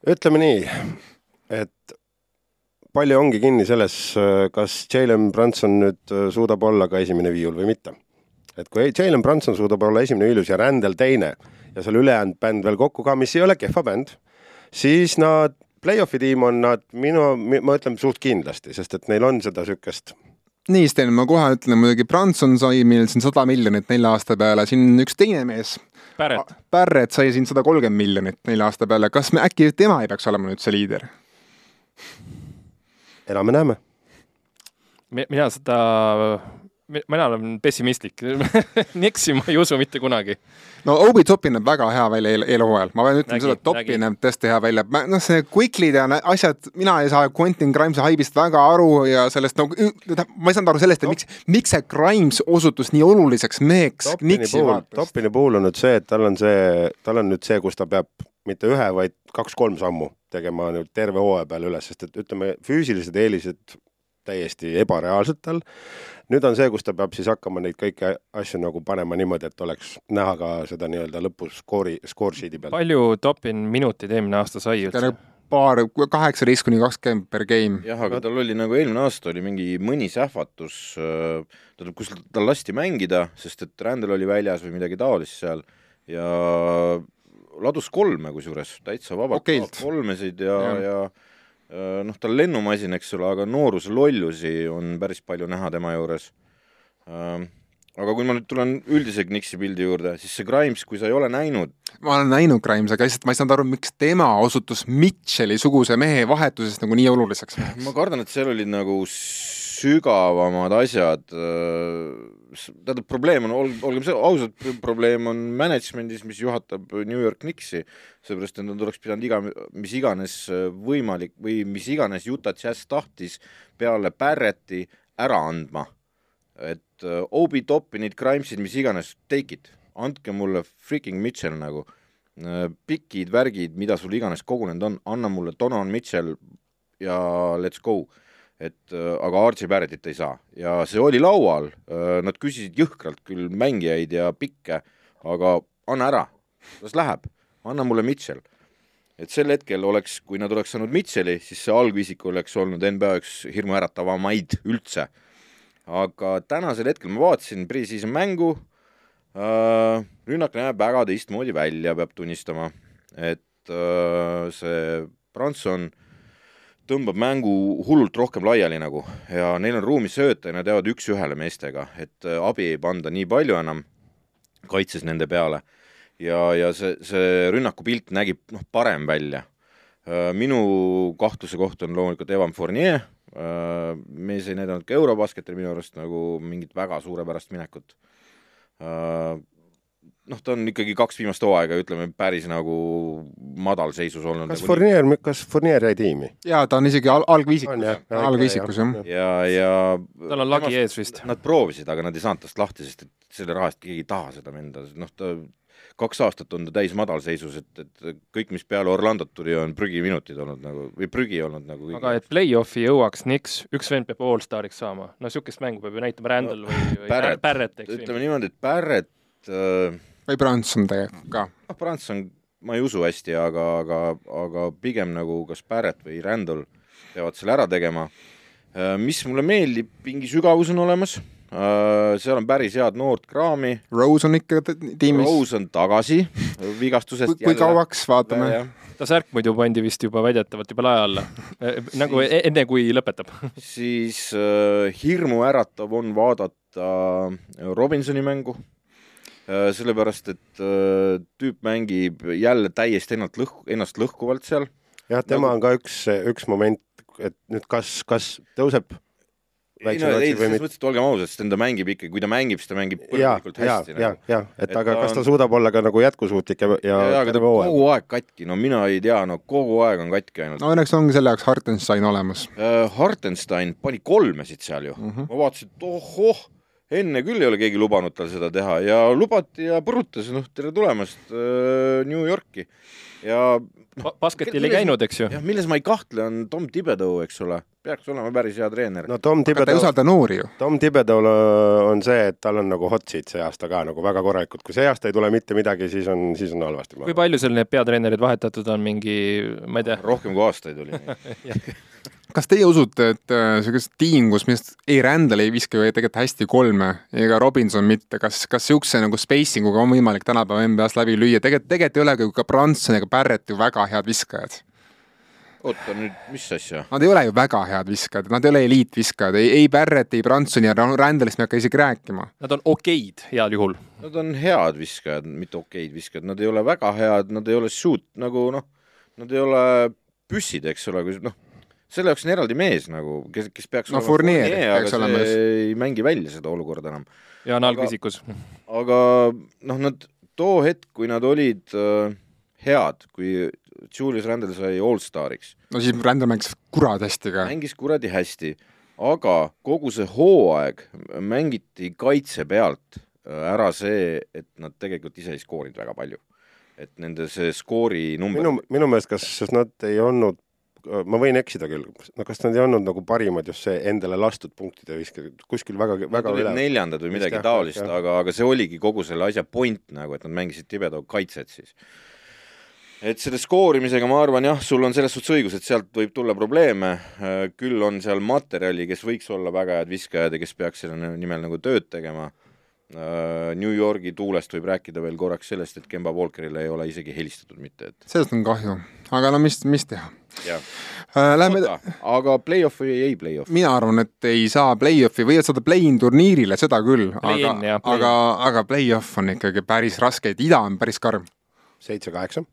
ütleme nii, et palju ongi kinni selles, kas Jalen Branson nüüd suudab olla ka esimene viiul või mitte et kui Jalen Brunson suudab olla esimene viilus ja Randall teine ja seal ülejäänud bänd veel kokku ka, mis ei ole kehva bänd, siis nad, play-off'i tiim on nad minu, ma ütlen suht kindlasti, sest et neil on seda niisugust nii, Sten, ma kohe ütlen muidugi, Branson sai meil siin sada miljonit nelja aasta peale, siin üks teine mees. Barrett. Barrett sai siin sada kolmkümmend miljonit nelja aasta peale, kas me äkki tema ei peaks olema nüüd see liider? elame-näeme. mina seda mina olen pessimistlik Nixi ma ei usu mitte kunagi. no Obi Toppin näeb väga hea välja eel, eelhooajal, ma pean ütlema seda, et Toppin näeb tõesti hea välja, noh, see Quickly'd ja asjad, mina ei saa Quentin Grimes'i haibist väga aru ja sellest nagu no,, ma ei saanud aru sellest, et miks, miks see Grimes osutus nii oluliseks meheks Nixi vaatest. Toppini puhul on nüüd see, et tal on see, tal on nüüd see, kus ta peab mitte ühe, vaid kaks-kolm sammu tegema nüüd terve hooaja peale üles, sest et ütleme, füüsilised eelised täiesti ebareaalsed tal. nüüd on see, kus ta peab siis hakkama neid kõiki asju nagu panema niimoodi, et oleks näha ka seda nii-öelda lõpus skoori, score sheet'i peal. palju Topin minuteid eelmine aasta sai üldse? paar, kaheksateist kuni kakskümmend per game. jah, aga tal oli nagu eelmine aasta oli mingi mõni sähvatus, äh, tähendab, kus tal lasti mängida, sest et Randall oli väljas või midagi taolist seal ja ladus kolme kusjuures, täitsa vabalt Okeilt. kolmesid ja, ja, ja noh, ta on lennumasin, eks ole, aga nooruse lollusi on päris palju näha tema juures. aga kui ma nüüd tulen üldise Knixi pildi juurde, siis see Grimes, kui sa ei ole näinud, ma olen näinud Grimes'i, aga lihtsalt ma ei saanud aru, miks tema osutus Mitchell-suguse mehe vahetusest nagu nii oluliseks. ma kardan, et seal olid nagu sügavamad asjad. Tähendab, probleem on, olgem ausad, probleem on management'is, mis juhatab New York Knicksi, seepärast et nad oleks pidanud iga, mis iganes võimalik või mis iganes Utah Jazz tahtis peale Barretti ära andma. et äh, Obi Toppinid, Grimesid, mis iganes, take it, andke mulle freaking Mitchell nagu. Äh, pikid värgid, mida sul iganes kogunenud on, anna mulle Donovan Mitchell ja let's go et äh, aga Archie Barrettit ei saa. Ja see oli laual, nad küsisid jõhkralt küll mängijaid ja pikke, aga anna ära, las läheb, anna mulle Mitchell. et sel hetkel oleks, kui nad oleks saanud Mitchelli, siis see algvisik oleks olnud NBA üks hirmuäratavamaid üldse. aga tänasel hetkel ma vaatasin pre-season mängu. Äh,, rünnak näeb väga teistmoodi välja, peab tunnistama, et äh, see Branson tõmbab mängu hullult rohkem laiali nagu ja neil on ruumi sööta ja nad jäävad üks-ühele meestega, et äh, abi ei panda nii palju enam kaitses nende peale. ja, ja see, see rünnakupilt nägib noh, parem välja. minu kahtluse koht on loomulikult Evan Fournier, mees ei näidanud ka Eurobasketil minu arust nagu mingit väga suurepärast minekut noh, ta on ikkagi kaks viimast hooaega, ütleme, päris nagu madalseisus olnud. kas nagu Fournier, kas Fournier jäi tiimi? jaa, ta on isegi al algviisikus algviisikus jah. ja, ja tal on lagi ees vist. Nad proovisid, aga nad ei saanud tast lahti, sest et selle raha eest keegi ei taha seda venda, noh, ta kaks aastat on ta täis madalseisus, et, et kõik, mis peale Orlandot tuli, on prügiminutid olnud nagu või prügi olnud nagu aga et play-off'i jõuaks Knicks, üks vend peab allstariks saama. no niisugust mängu peab ju näitama Randall või, või Barrett. Barrett, eks ütleme niimoodi, et Barrett äh, või Branson tegelikult ka. noh, Branson ma ei usu hästi, aga, aga, aga pigem nagu kas Barrett või Randall peavad selle ära tegema. mis mulle meeldib, mingi sügavus on olemas, seal on päris head noort kraami, Rose on ikka tiimis. Rose on tagasi vigastusest kui kauaks, vaatame. ta särk muidu pandi vist juba väidetavalt juba lae alla. nagu e- enne, kui lõpetab. siis äh, hirmuäratav on vaadata Robinsoni mängu äh,, sellepärast et äh, tüüp mängib jälle täiesti ennast lõhku, ennast lõhkuvalt seal jah, tema Nagu- on ka üks, üks moment, et nüüd kas, kas tõuseb ei no ei, selles mõttes, et olgem ausad, sest ta mängib ikka, kui ta mängib, siis ta mängib ja, põhjalikult ja, hästi ja, nagu. ja, et Et aga ta kas ta on- suudab olla ka nagu jätkusuutlik ja, ja, ja, aga ta hooaeg? kogu aeg katki, no mina ei tea, no kogu aeg on katki ainult no õnneks ongi selle jaoks Hartenstein olemas. uh,. Hartenstein pani kolmesid seal ju mm. -hmm. ma vaatasin, et ohoh, enne küll ei ole keegi lubanud tal seda teha ja lubati ja põrutas, noh, tere tulemast uh, New Yorki. Ja Ba- basketil ei käinud, eks ju? jah, milles ma ei kahtle, on Tom Thibodeau, eks ole, peaks olema päris hea treener. No Tom Thibodeau, usalda noori ju. Tom Thibodeau'l on see, et tal on nagu hot seat see aasta ka nagu väga korralikult, kui see aasta ei tule mitte midagi, siis on, siis on halvasti. kui palju seal need peatreenerid vahetatud on, mingi, ma ei tea, rohkem kui aastaid oli kas teie usute, et niisugust tiim, kus arust ei Randall ei viska ju tegelikult hästi kolme ega Robinson mitte, kas, kas niisuguse nagu spacing uga on võimalik tänapäeva NBA-s läbi lüüa, tegelikult, tegelikult ei ole ju ka Branson ega Barrett ju väga head viskajad. oota nüüd, mis asja? Nad ei ole ju väga head viskajad, nad ei ole eliitviskajad, ei, ei Barrett, ei Branson ja Randallist me ei hakka isegi rääkima. nad on okeid heal juhul. Nad on head viskajad, mitte okeid viskajad, nad ei ole väga head, nad ei ole shoot nagu noh, nad ei ole püssid, eks ole, kui noh, selle jaoks on eraldi mees nagu, kes, kes peaks No olema Fournier Fournier, aga olema see just. ei mängi välja seda olukorda enam. ja on Aga- algvisikus. aga noh, nad too hetk, kui nad olid äh, head, kui Julius Randle sai allstariks, no siis Randall mängis kurat hästi ka. mängis kuradi hästi, aga kogu see hooaeg mängiti kaitse pealt äh, ära see, et nad tegelikult ise ei skoorinud väga palju. et nende see skoori number minu, minu meelest, kas nad ei olnud, ma võin eksida küll, no kas nad ei olnud nagu parimad just see endale lastud punktide viskajad, kuskil väga, väga üle. neljandad või midagi taolist, aga, aga see oligi kogu selle asja point nagu, et nad mängisid tibedaga kaitset siis. et selle skoorimisega ma arvan jah, sul on selles suhtes õigus, et sealt võib tulla probleeme, küll on seal materjali, kes võiks olla väga head viskajad ja kes peaks selle nimel nagu tööd tegema. New Yorgi tuulest võib rääkida veel korraks sellest, et Kemba Walkerile ei ole isegi helistatud mitte, et sellest on kahju, aga no mis, mis teha äh,. Lähme, aga play-off või ei play-off? mina arvan, et ei saa play-off'i, võivad saada play-in turniirile, seda küll, aga aga, aga play-off on ikkagi päris raske, et ida on päris karm. seitse-kaheksa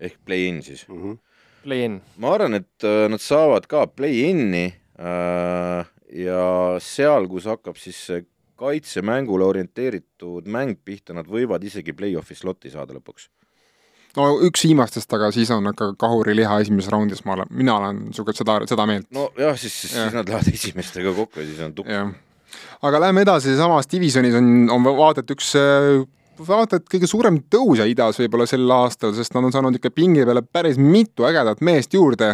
ehk play-in siis mm. -hmm. Play-in. ma arvan, et äh, nad saavad ka play-in'i äh, ja seal, kus hakkab siis see kaitsemängule orienteeritud mäng pihta, nad võivad isegi play-off'i sloti saada lõpuks. no üks viimastest, aga siis on ikka kahuriliha esimeses raundis, ma olen, mina olen niisugune seda, seda meelt. nojah, siis, siis Jah. nad lähevad esimestega kokku ja siis on tukk. aga lähme edasi, samas divisjonis on, on vaata et üks äh, vaata et kõige suurem tõusja idas võib-olla sel aastal, sest nad on saanud ikka pingi peale päris mitu ägedat meest juurde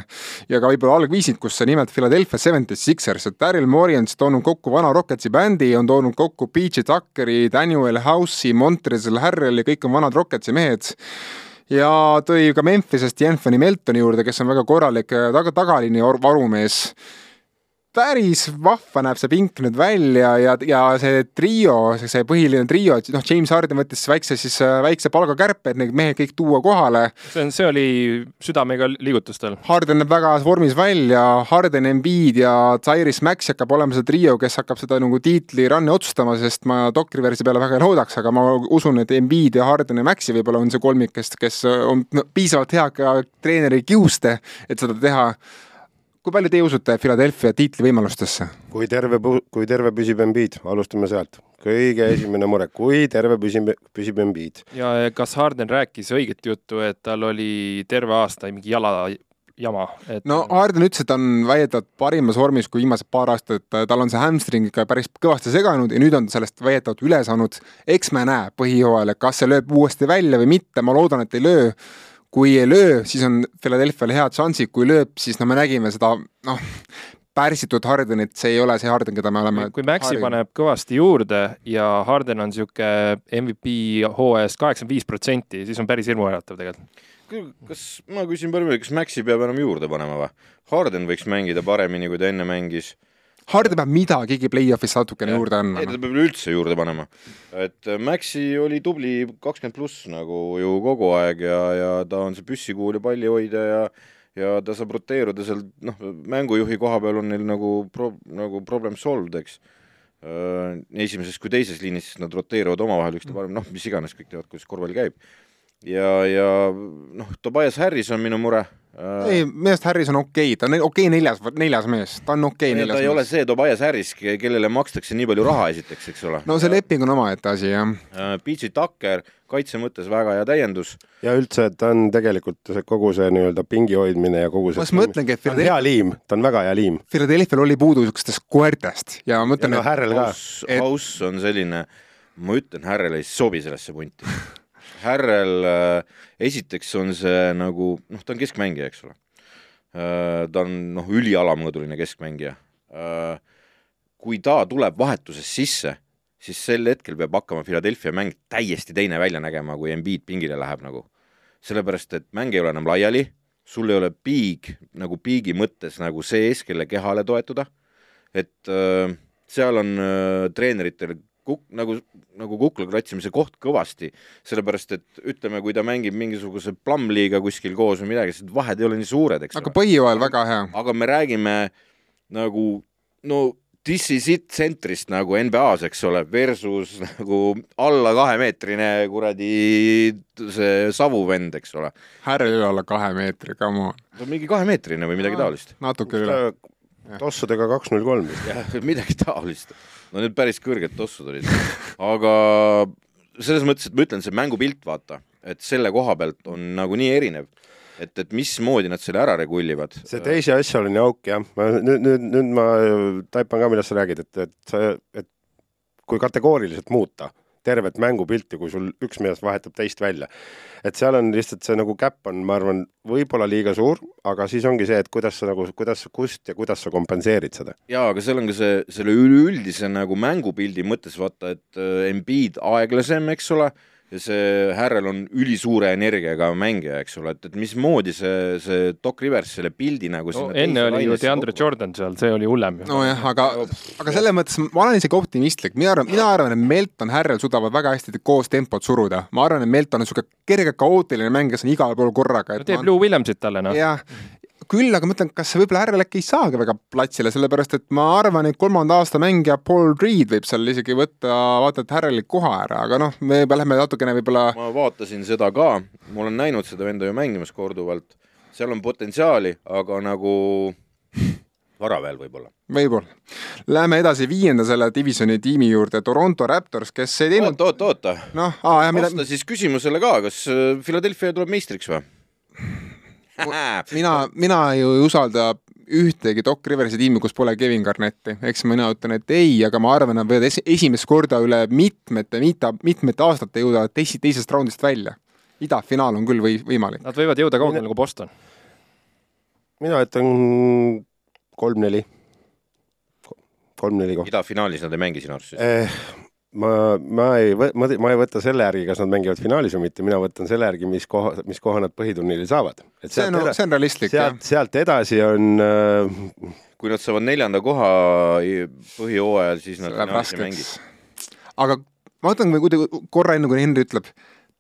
ja ka võib-olla algviisikusse, nimelt Philadelphia Seventy Sixers, et Daryl Morey on siis toonud kokku vana Rocketsi bändi, on toonud kokku PJ Tuckeri, Daniel House'i, Montrezl Harrel'i, kõik on vanad Rocketsi mehed. Ja tõi ka Memphisest Anthony Meltoni juurde, kes on väga korralik taga, tagaliini or- varumees päris vahva näeb see pink nüüd välja ja, ja see trio, see põhiline trio, et noh, James Harden võttis väikse siis äh, väikse palgakärpe, et need mehed kõik tuua kohale. see on, see oli südamega liigutustel. Harden näeb väga vormis välja, Harden, Embiid ja Cyrus Max hakkab olema see trio, kes hakkab seda nagu tiitli run'i otsustama, sest ma doktoriversi peale väga ei loodaks, aga ma usun, et Embiid ja Harden ja Maxi võib-olla on see kolmik, kes, kes on no, piisavalt hea ka treeneri kiuste, et seda teha kui palju teie usute Philadelphia tiitlivõimalustesse? kui terve, kui terve püsib Embiid, alustame sealt. kõige esimene mure, kui terve püsib, püsib Embiid. ja kas Harden rääkis õiget juttu, et tal oli terve aasta mingi jala jama, et no Harden ütles, et ta on väidetavalt parimas vormis kui viimased paar aastat, tal on see hamstring ikka päris kõvasti seganud ja nüüd on ta sellest väidetavalt üle saanud. eks me näe põhijooajal, kas see lööb uuesti välja või mitte, ma loodan, et ei löö. Kui ei löö, siis on Philadelphia'l head šansid, kui lööb, siis no me nägime seda noh, pärsitud Hardenit, see ei ole see Harden, keda me oleme kui Maxi paneb kõvasti juurde ja Harden on niisugune MVP hooajast kaheksakümmend viis protsenti, siis on päris hirmuäratav tegelikult. kas, ma küsin palju, kas Maxi peab enam juurde panema või? Harden võiks mängida paremini, kui ta enne mängis. Harden peab midagigi play-off'is natukene juurde andma ei, ta. peab üldse juurde panema. et äh, Maxi oli tubli kakskümmend pluss nagu ju kogu aeg ja, ja ta on see püssikuul ja pallihoidja ja ja ta saab roteeruda seal, noh, mängujuhi koha peal on neil nagu pro-, nagu problem solved, eks. esimeses kui teises liinis, nad roteeruvad omavahel üksteise parem, noh, mis iganes, kõik teavad, kuidas korvpall käib. ja, ja noh, Tobias Harris on minu mure. ei, minu arust Harris on okei okay., ta on okei okay neljas, neljas mees, ta on okei okay ta neljas ei ole mees. see Tobias Harris, kellele makstakse nii palju raha esiteks, eks ole. no see leping on omaette asi, jah. PG Tucker, kaitse mõttes väga hea täiendus ja üldse, ta on tegelikult see kogu see nii-öelda pingi hoidmine ja kogu see ma just mõtlengi, et ta on hea liim, ta on väga hea liim. Philadelphia'l oli puudu niisugustest koertest ja ma mõtlen, no et. House et-, House on selline, ma ütlen, Härrel ei sobi sellesse punti. Härrel äh, esiteks on see nagu, noh, ta on keskmängija, eks ole äh,. ta on noh, ülialamõõduline keskmängija äh,. kui ta tuleb vahetuses sisse, siis sel hetkel peab hakkama Philadelphia mäng täiesti teine välja nägema, kui Embiid pingile läheb nagu. sellepärast, et mäng ei ole enam laiali, sul ei ole piig nagu piigi mõttes nagu sees, kelle kehale toetuda et äh, seal on äh, treeneritel kuk-, nagu, nagu kukla kratsimise koht kõvasti, sellepärast et ütleme, kui ta mängib mingisuguse plummliiga kuskil koos või midagi, siis vahed ei ole nii suured, eks aga põhijooajal väga hea. aga me räägime nagu no this is it tsentrist nagu NBA-s, eks ole, versus nagu alla kahemeetrine kuradi see savuvend, eks ole. Härrel ei ole alla kahe meetri, come on. ta on mingi kahemeetrine või midagi taolist. natuke üle. tossudega kaks null kolm. jah, midagi taolist. No need päris kõrged tossud olid. aga selles mõttes, et ma ütlen, see mängupilt, vaata, et selle koha pealt on nagu nii erinev, et, et mismoodi nad selle ära regullivad. see teise asja oli nii auk jah, ma nüüd, nüüd, nüüd ma taipan ka, millest sa räägid, et, et et kui kategooriliselt muuta tervet mängupilti, kui sul üks mees vahetab teist välja. et seal on lihtsalt see nagu käpp on, ma arvan, võib-olla liiga suur, aga siis ongi see, et kuidas sa nagu, kuidas, kust ja kuidas sa kompenseerid seda. jaa, aga seal on ka see, selle üleüldise nagu mängupildi mõttes vaata, et äh, Embiid aeglasem, eks ole ja see Härrel on ülisuure energiaga mängija, eks ole, et, et mismoodi see, see Doc Rivers selle pildi nagu no, enne oli ju DeAndre Jordan seal, see oli hullem. nojah, aga, aga selles mõttes ma olen isegi optimistlik, mina arvan, mina arvan, et Melton, Härrel suudavad väga hästi koos tempot suruda. ma arvan, et Melton on niisugune kerge kaootiline mäng, kes on igal pool korraga. no teeb. Lou Williamsit talle, noh. jah, küll aga ma mõtlen, kas võib-olla Härrel äkki ei saagi väga platsile, sellepärast et ma arvan, et kolmanda aasta mängija Paul Reed võib seal isegi võtta vaata et Härreli koha ära, aga noh, me juba lähme natukene võib-olla ma vaatasin seda ka, ma olen näinud seda venda ju mängimas korduvalt, seal on potentsiaali, aga nagu vara veel võib-olla. võib-olla. Läheme edasi viienda selle divisjoni tiimi juurde, Toronto Raptors, kes ei teinud oota, oota, oota. noh, aa jah, mida vasta siis küsimusele ka, kas äh, Philadelphia tuleb meistriks või? mina, mina ju ei usalda ühtegi Doc Riversi tiimi, kus pole Kevin Garnetti, eks mina ütlen, et ei, aga ma arvan, nad võivad esi, esimest korda üle mitmete, mitme, mitmete aastate jõuda teisi, teisest raundist välja. idafinaal on küll või, võimalik. Nad võivad jõuda kaugele nagu Boston. mina ütlen kolm-neli. kolm-neli kohta. idafinaalis nad ei mängi sinu arust siis eh,? Ma, ma ei, ma, ma ei võta selle järgi, kas nad mängivad finaalis või mitte, mina võtan selle järgi, mis koha, mis koha nad põhiturniiril saavad. see on, see on realistlik, jah. sealt edasi on äh, kui nad saavad neljanda koha põhijooajal, siis nad finaalis ei mängi. aga ma kui kuidagi korra enne, kui Henri ütleb,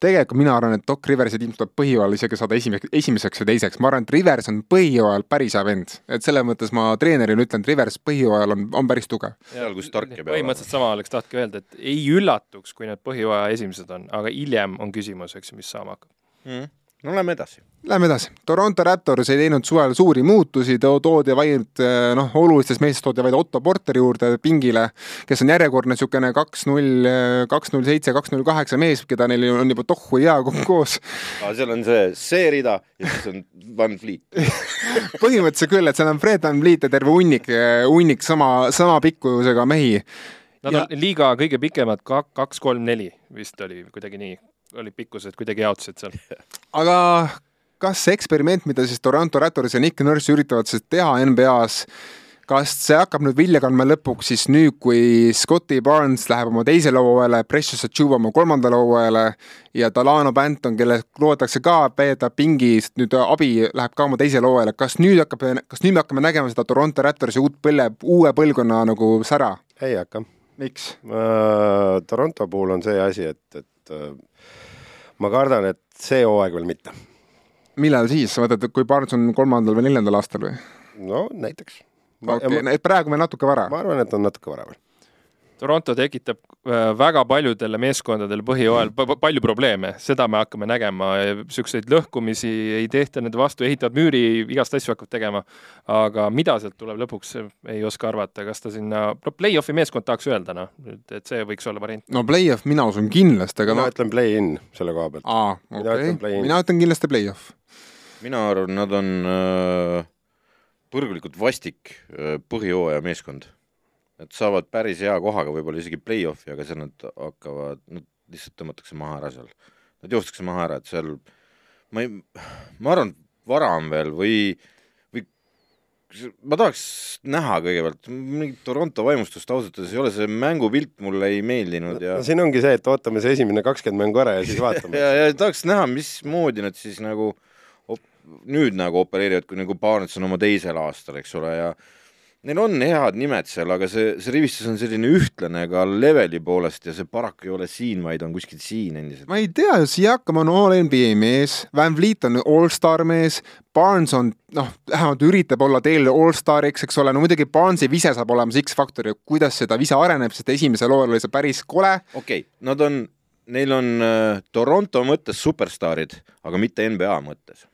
tegelikult mina arvan, et Doc Riversi tiim tuleb põhijooajal isegi saada esimeseks, esimeseks või teiseks, ma arvan, et Rivers on põhijooajal päris hea vend. et selles mõttes ma treenerina ütlen, et Rivers põhijooajal on, on päris tugev. seal, kus tark ja peab põhimõtteliselt sama oleks tahtnud öelda, et ei üllatuks, kui need põhijooaja esimesed on, aga hiljem on küsimus, eks ju, mis saama hakkab mm no lähme edasi. Lähme edasi. Toronto Raptors ei teinud suvel suuri muutusi, toodi vaid eh, noh, olulistest meestest toodi vaid Otto Porteri juurde pingile, kes on järjekordne niisugune kaks null, kaks null seitse, kaks null kaheksa mees, keda neil on juba tohhu hea koos. seal on see, see rida ja siis on Van Fleet põhimõtteliselt küll, et seal on Fred Van Fleet ja terve hunnik, hunnik sama, sama pikkusega mehi. Nad ja... on liiga kõige pikemad, kaks, kolm, neli vist oli kuidagi nii olid pikkused kuidagi jaotusid seal. aga kas see eksperiment, mida siis Toronto Raptors ja Nick Nurse üritavad siis teha NBA-s, kas see hakkab nüüd vilja kandma lõpuks siis nüüd, kui Scotty Barnes läheb oma teisele hooajale, Precious Achuba oma kolmandale hooajale ja Dalano Banton, kelle loodetakse ka veeda pingist, nüüd abi läheb ka oma teisele hooajale, kas nüüd hakkab, kas nüüd me hakkame nägema seda Toronto Raptorsi uut põlve, uue põlvkonna nagu sära? ei hakka. miks uh,? Toronto puhul on see asi, et, et uh, ma kardan, et see hooaeg veel mitte. millal siis, sa mõtled, kui Barnes on kolmandal või neljandal aastal või? no näiteks. okei okay,, praegu veel natuke vara? ma arvan, et on natuke vara veel Toronto tekitab äh, väga paljudele meeskondadele põhijooajal palju probleeme, seda me hakkame nägema, niisuguseid lõhkumisi ei tehta nende vastu, ehitavad müüri, igast asju hakkavad tegema, aga mida sealt tuleb lõpuks, ei oska arvata, kas ta sinna, no play-off'i meeskond tahaks öelda, noh, et see võiks olla variant. no play-off mina usun kindlasti, aga mina ma... ütlen play-in selle koha pealt. aa, okei. mina ütlen kindlasti play-off. mina arvan, nad on äh, põrgulikult vastik äh, põhijooaja meeskond Nad saavad päris hea kohaga, võib-olla isegi play-off'i, aga seal nad hakkavad, nad lihtsalt tõmmatakse maha ära seal. Nad joostakse maha ära, et seal ma ei, ma arvan, vara on veel või, või ma tahaks näha kõigepealt mingit Toronto vaimustust ausalt öeldes ei ole, see mängupilt mulle ei meeldinud ja no, siin ongi see, et ootame see esimene kakskümmend mängu ära ja siis vaatame ja, ja tahaks näha, mismoodi nad siis nagu op, nüüd nagu opereerivad, kui nagu Barnes on oma teisel aastal, eks ole, ja Neil on head nimed seal, aga see, see rivistus on selline ühtlane ka leveli poolest ja see paraku ei ole siin, vaid on kuskil siin endiselt. ma ei tea, Siakam on all NBA mees, Van Vliet on allstar mees, Barnes on noh, vähemalt üritab olla teel allstariks, eks ole, no muidugi Barnesi vise saab olema see X-faktor ja kuidas seda vise areneb, sest esimesel hooajal oli see päris kole. okei okay,, nad on, neil on äh, Toronto mõttes superstaarid, aga mitte NBA mõttes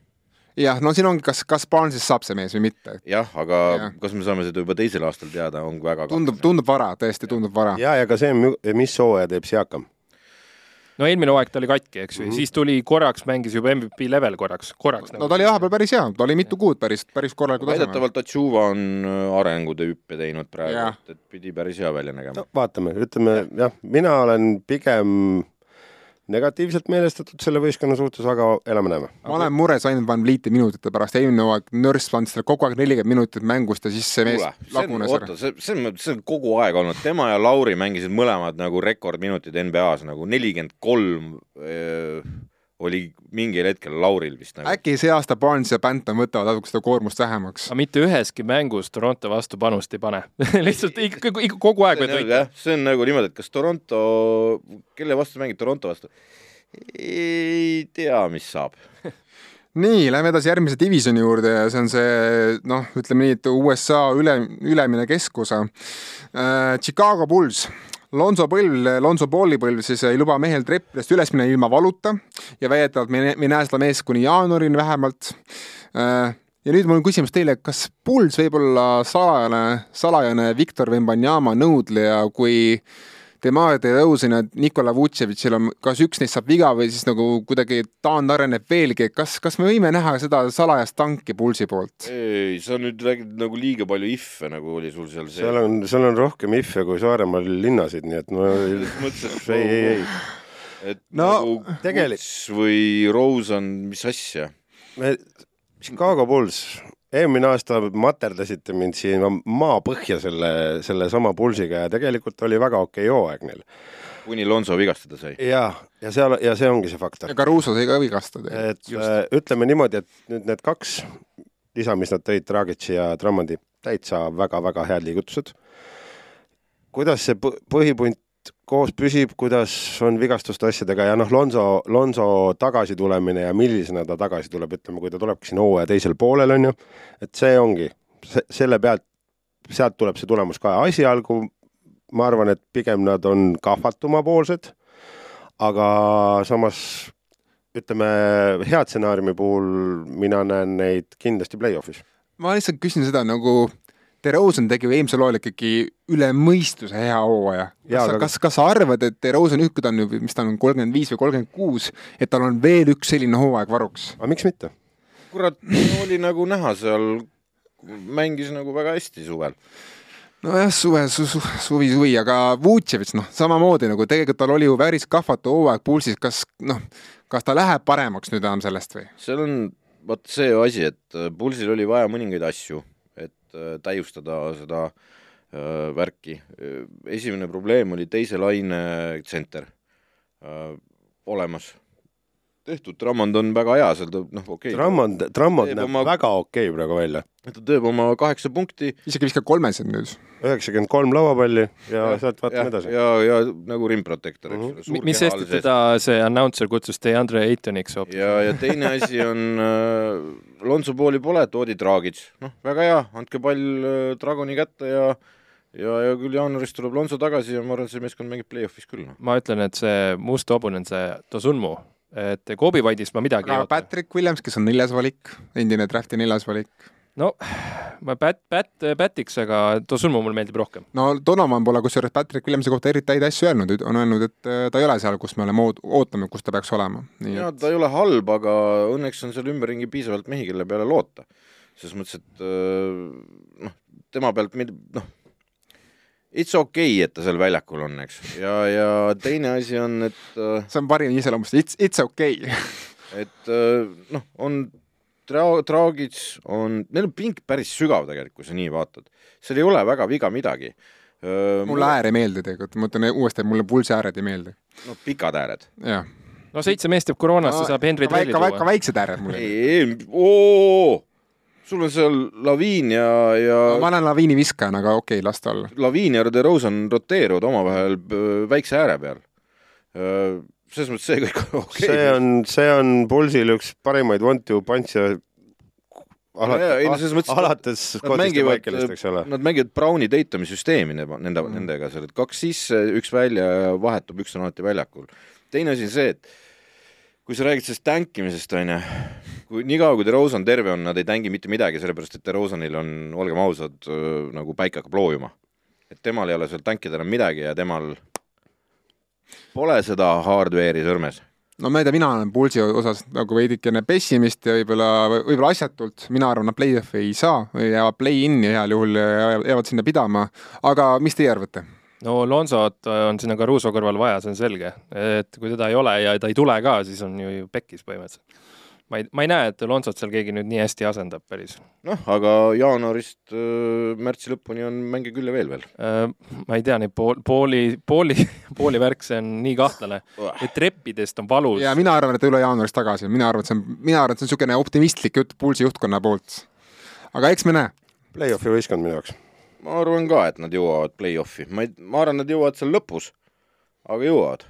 jah, no siin ongi, kas, kas Barnesist saab see mees või mitte. jah, aga ja. kas me saame seda juba teisel aastal teada, on väga tundub, tundub vara, tõesti tundub vara. ja, ja ka see, mis hooaja teeb Siakam? no eelmine hooaeg ta oli katki, eks ju mm, -hmm. siis tuli korraks, mängis juba MVP level korraks, korraks nagu no ta oli vahepeal päris hea, ta oli mitu kuud päris, päris korralikul tasemel. väidetavalt Achuva on äh, arengude hüppe teinud praegu et, et pidi päris hea välja nägema no vaatame, ütleme jah, mina olen pigem negatiivselt meelestatud selle võistkonna suhtes, aga elame-näeme. ma olen mures ainult Van Vlieti minutite pärast, eelmine hooaeg Nurse andis talle kogu aeg nelikümmend minutit mängust ja siis see mees kuule, see on, lagunes ära. see, see on, see on kogu aeg olnud, tema ja Lauri mängisid mõlemad nagu rekordminutid NBA-s nagu nelikümmend kolm oli mingil hetkel Lauril vist nagu. äkki see aasta Barnes ja Bantam võtavad natuke seda koormust vähemaks? aga mitte üheski mängus Toronto vastu panust ei pane lihtsalt ikka, ikka kogu aeg võid võita. see on nagu niimoodi, et kas Toronto, kelle vastu mängib Toronto vastu? ei tea, mis saab. nii, lähme edasi järgmise divisjoni juurde ja see on see noh, ütleme nii, et USA üle, ülemine keskosa äh,. Chicago Bulls, Lonzo põlv, Lonzo Balli põlv siis ei luba mehel treppidest üles minna ilma valuta ja väidetavalt me, me ei näe seda meest kuni jaanuarini vähemalt. Äh, ja nüüd mul on küsimus teile, kas Bulls võib olla salajane, salajane Viktor Vembanyama nõudleja, kui Demar DeRozan ja Nikola Vutševitšil on, kas üks neist saab viga või siis nagu kuidagi taandareneb veelgi, kas, kas me võime näha seda salajast tanki Bullsi poolt? ei, sa nüüd räägid nagu liiga palju if'e, nagu oli sul seal seal on, seal on rohkem if'e kui Saaremaal linnasid, nii et no mõtlesin, et ei, ei, ei. et No, nagu tegel- Kuts või Rosen, mis asja? me, Chicago Bulls, eelmine aasta materdasite mind siin maapõhja selle, sellesama Bullsiga ja tegelikult oli väga okei hooaeg neil. kuni Lonso vigastada sai. ja, ja seal ja see ongi see faktor. Caruso sai ka vigastada. et äh, ütleme niimoodi, et nüüd need kaks lisa, mis nad tõid, Dragic ja Drummondi, täitsa väga-väga head liigutused. kuidas see põ- põhipunt koos püsib, kuidas on vigastuste asjadega ja noh, Lonzo, Lonzo tagasitulemine ja millisena ta tagasi tuleb, ütleme, kui ta tulebki siin hooaja teisel poolel, on ju, et see ongi, selle pealt, sealt tuleb see tulemus ka, esialgu ma arvan, et pigem nad on kahvatumapoolsed, aga samas ütleme, hea stsenaariumi puhul mina näen neid kindlasti play-off'is. ma lihtsalt küsin seda nagu, DeRozan tegi ju eelmisel hooajal ikkagi üle mõistuse hea hooaja. Kas, aga- kas, kas sa arvad, et DeRozan kui ta on nüüd, mis ta on, kolmkümmend viis või kolmkümmend kuus, et tal on veel üks selline hooaeg varuks? aga miks mitte? kurat, oli nagu näha seal, mängis nagu väga hästi suvel. nojah, suve su,, su, suvi, suvi, aga Vutševitš, noh, samamoodi nagu tegelikult tal oli ju päris kahvatu hooaeg pulsis, kas noh, kas ta läheb paremaks nüüd enam sellest või? seal on vot see asi, et Pulsil oli vaja mõningaid asju, et äh, täiustada seda äh, värki. esimene probleem oli teise laine tsenter äh, olemas. tehtud, Drummond on väga hea, seal ta noh, okei okay,, Drummond, Drummond näeb oma- väga okei praegu välja. ta teeb oma kaheksa punkti isegi viskab kolmesid nüüd. üheksakümmend kolm lauapalli ja sealt vaatame ja, edasi. ja, ja nagu rim protector, eks Mhm. ole. mis sest, et teda see announcer kutsus DeAndre Aytoniks hoopis. ja, ja teine asi on äh,, Lonso pooli pole, toodi Dragic, noh, väga hea, andke pall äh, Dragoni kätte ja ja, ja küll jaanuaris tuleb Lonso tagasi ja ma arvan, see meeskond mängib play-off'is küll, noh. ma ütlen, et see must hobune on see Dosunmu, et Kobe White'ist ma midagi ei aga oota. Patrick Williams, kes on neljas valik, endine drafti neljas valik. no ma Pat, Pat, Patiks, aga Dosunmu mulle meeldib rohkem. no Donovan pole kusjuures Patrick Williamsi kohta eriti häid asju öelnud, on öelnud, et äh, ta ei ole seal, kus me oleme oot-, ootame, kus ta peaks olema. nii ja et ta ei ole halb, aga õnneks on seal ümberringi piisavalt mehi, kelle peale loota. selles mõttes, et äh, noh, tema pealt mid- noh, it's okei okay,, et ta seal väljakul on, eks, ja, ja teine asi on, et äh, see on parim iseloomustus, it's, it's okei okay. et äh, noh, on Tra-, Dragic on, neil on pink päris sügav tegelikult, kui sa nii vaatad. seal ei ole väga viga midagi. mulle äär ei meeldi tegelikult, ma ütlen uuesti, mulle pulsi ääred ei meeldi. no pikad ääred. jah. no seitse meest jääb koroonasse, saab Henry Trelli tuua. väiksed ääred mulle. ei, ei, oo, sul on seal Laviin ja, ja ma olen laviini viskajana, aga okei okay,, las ta olla. Laviin ja DeRozan roteeruvad omavahel väikse ääre peal. selles mõttes see kõik on okei see on, see on Pulsil üks parimaid one-two punch'e ei no alates Scottist ja Michaelist, eks ole. Nad mängivad Browni Datumi süsteemi nende, nende, nendega seal, et kaks sisse, üks välja ja vahetub, üks on alati väljakul. teine asi on see, et kui sa räägid sellest tänkimisest, onju, kui niikaua, kui DeRozan terve on, nad ei tängi mitte midagi, sellepärast et DeRozanil on, olgem ausad, nagu päike hakkab loojuma. et temal ei ole seal tänkida enam midagi ja temal pole seda hardware'i sõrmes. No ma ei tea, mina olen Pulsi osas nagu veidikene pessimist ja võib-olla, võib-olla asjatult, mina arvan, nad play-off'i ei saa, jäävad play-in'i heal juhul ja jäävad sinna pidama, aga mis teie arvate? no Lonsot on sinna Caruso kõrval vaja, see on selge, et kui teda ei ole ja ta ei tule ka, siis on ju pekkis põhimõtteliselt ma ei, ma ei näe, et Alonsot seal keegi nüüd nii hästi asendab päris. noh, aga jaanuarist äh, märtsi lõpuni on mänge küll ja veel veel äh,. ma ei tea, neid pool, pooli, pooli, pooli värk, see on nii kahtlane. et treppidest on valus. ja mina arvan, et üle jaanuarist tagasi, mina arvan, et see on, mina arvan, et see on niisugune optimistlik jutt Pulsi juhtkonna poolt. aga eks me näe. Play-off'i võistkond minu jaoks. ma arvan ka, et nad jõuavad play-off'i, ma ei, ma arvan, nad jõuavad seal lõpus, aga jõuavad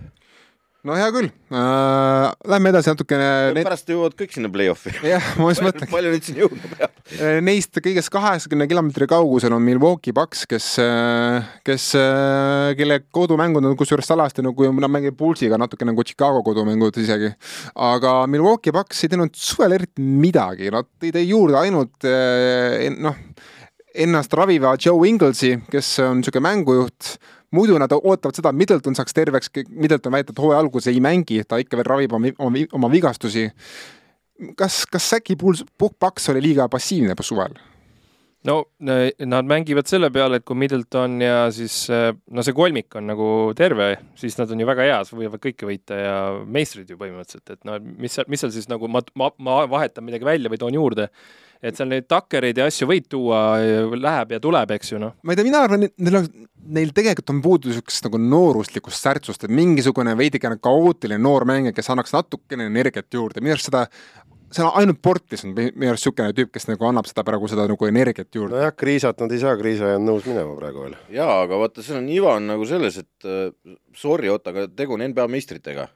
no hea küll äh,. Lähme edasi natukene. pärast jõuavad kõik sinna play-off'i. jah, ma just mõtlen. palju neid siin jõudma peab? Äh, neist kõigest kaheksakümne kilomeetri kaugusel on Milwaukee Bucks, kes, äh, kes, äh, kelle kodumängud on kusjuures salasti nagu nad mängivad Bullsiga natuke nagu Chicago kodumängud isegi. aga Milwaukee Bucks ei teinud suvel eriti midagi, nad tõid juurde ainult noh, ennast raviva Joe Inglesi, kes on niisugune mängujuht muidu nad ootavad seda, et Middleton saaks terveks, Middleton väidab, et hooaja alguses ei mängi, ta ikka veel ravib oma, oma, oma vigastusi. kas, kas äkki Paks oli liiga passiivne suvel? no nad mängivad selle peale, et kui Middleton ja siis no see kolmik on nagu terve, siis nad on ju väga head, võivad kõike võita ja meistrid ju põhimõtteliselt, et no mis seal, mis seal siis nagu ma, ma, ma vahetan midagi välja või toon juurde et seal neid takkereid ja asju võid tuua, läheb ja tuleb, eks ju, noh. ma ei tea, mina arvan, et neil on, neil tegelikult on puudu niisugust nagu nooruslikust särtsust, et mingisugune veidikene kaootiline noor mängija, kes annaks natukene energiat juurde, minu arust seda see on ainult Portis on minu arust niisugune tüüp, kes nagu annab seda praegu seda nagu energiat juurde. nojah, Kriisat nad ei saa, Kriisa ei olnud nõus minema praegu veel. jaa, aga vaata, seal on iva on nagu selles, et äh, sorry, oota, aga tegu on NBA meistritega.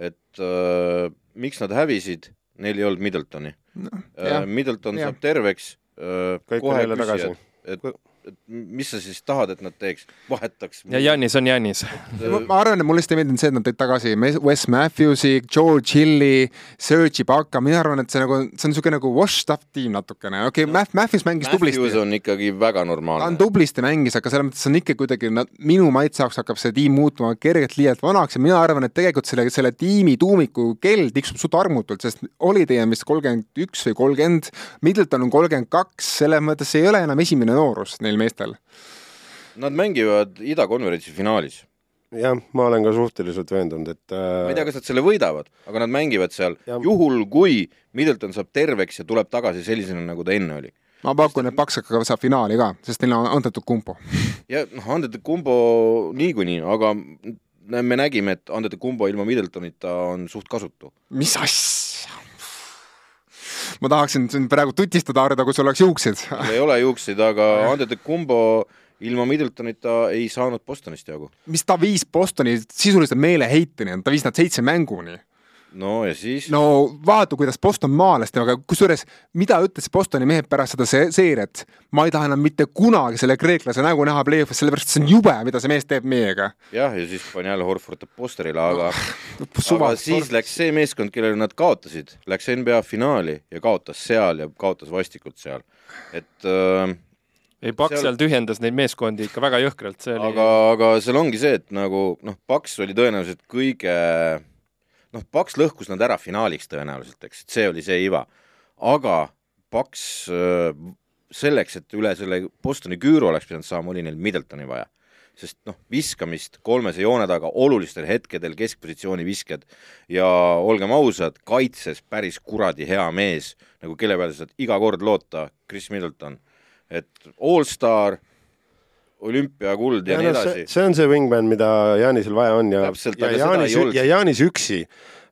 et äh, miks nad hävisid, neil ei olnud Middletoni no,. Äh, Middleton ja. saab terveks äh,, kohe küsijad, et et mis sa siis tahad, et nad teeks, vahetaks? ja Janis on Janis ma arvan, et mulle lihtsalt ei meeldinud see, et nad tõid tagasi Wes Matthewsi, George Hilli, Serge Ibaka, mina arvan, et see nagu, see on niisugune nagu washed up tiim natukene, okei okay, no,, Matthews mängis Matthews tublisti. on ikkagi väga normaalne. ta on tublisti mängis, aga selles mõttes on ikka kuidagi, minu maitse jaoks hakkab see tiim muutuma kergelt liialt vanaks ja mina arvan, et tegelikult selle, selle tiimi tuumiku kell tiksub suht armutult, sest Holiday on vist kolmkümmend üks või kolmkümmend, Middleton on kolmkümmend kaks, selles mõttes ei ole enam esimene noorus neil meestel Nad mängivad idakonverentsi finaalis. jah, ma olen ka suhteliselt veendunud, et äh... ma ei tea, kas nad selle võidavad, aga nad mängivad seal ja. juhul, kui Middleton saab terveks ja tuleb tagasi sellisena, nagu ta enne oli. ma pakun, et Paksakaga saab finaali ka, sest neil on Antetokounmpo. ja noh, Antetokounmpo niikuinii, aga me nägime, et Antetokounmpo ilma Middletonita on suht kasutu. mis asja? Ma tahaksin sind praegu tutistada, Ardo, kui sul oleks juuksed ei ole juukseid, aga Antetokounmpo ilma Middletonita ei saanud Bostonist jagu. mis ta viis Bostoni sisuliselt meeleheiteni, ta viis nad seitse mänguni. No ja siis? no vaata, kuidas Boston maalas temaga, kusjuures mida ütles Bostoni mehed pärast seda se seeriat? ma ei taha enam mitte kunagi selle kreeklase nägu näha play-off'is, sellepärast see on jube, mida see mees teeb meiega. jah, ja siis pani jälle Horford posterile, aga aga siis läks see meeskond, kellele nad kaotasid, läks NBA finaali ja kaotas seal ja kaotas vastikult seal. et äh, ei, Paks seal... seal tühjendas neid meeskondi ikka väga jõhkralt, see oli aga, aga seal ongi see, et nagu noh, Paks oli tõenäoliselt kõige noh, Paks lõhkus nad ära finaaliks tõenäoliselt, eks, et see oli see iva. aga Paks äh, selleks, et üle selle Bostoni küüru oleks pidanud saama, oli neil Middletoni vaja. sest noh, viskamist kolmese joone taga olulistel hetkedel keskpositsiooni visked ja olgem ausad, kaitses päris kuradi hea mees, nagu kelle peale saad iga kord loota, Chris Middleton et allstar, olümpiakuld ja, ja nii no, edasi. see on see wingman, mida Jaanisel vaja on ja, ja Jaanis, ja Jaanis üksi,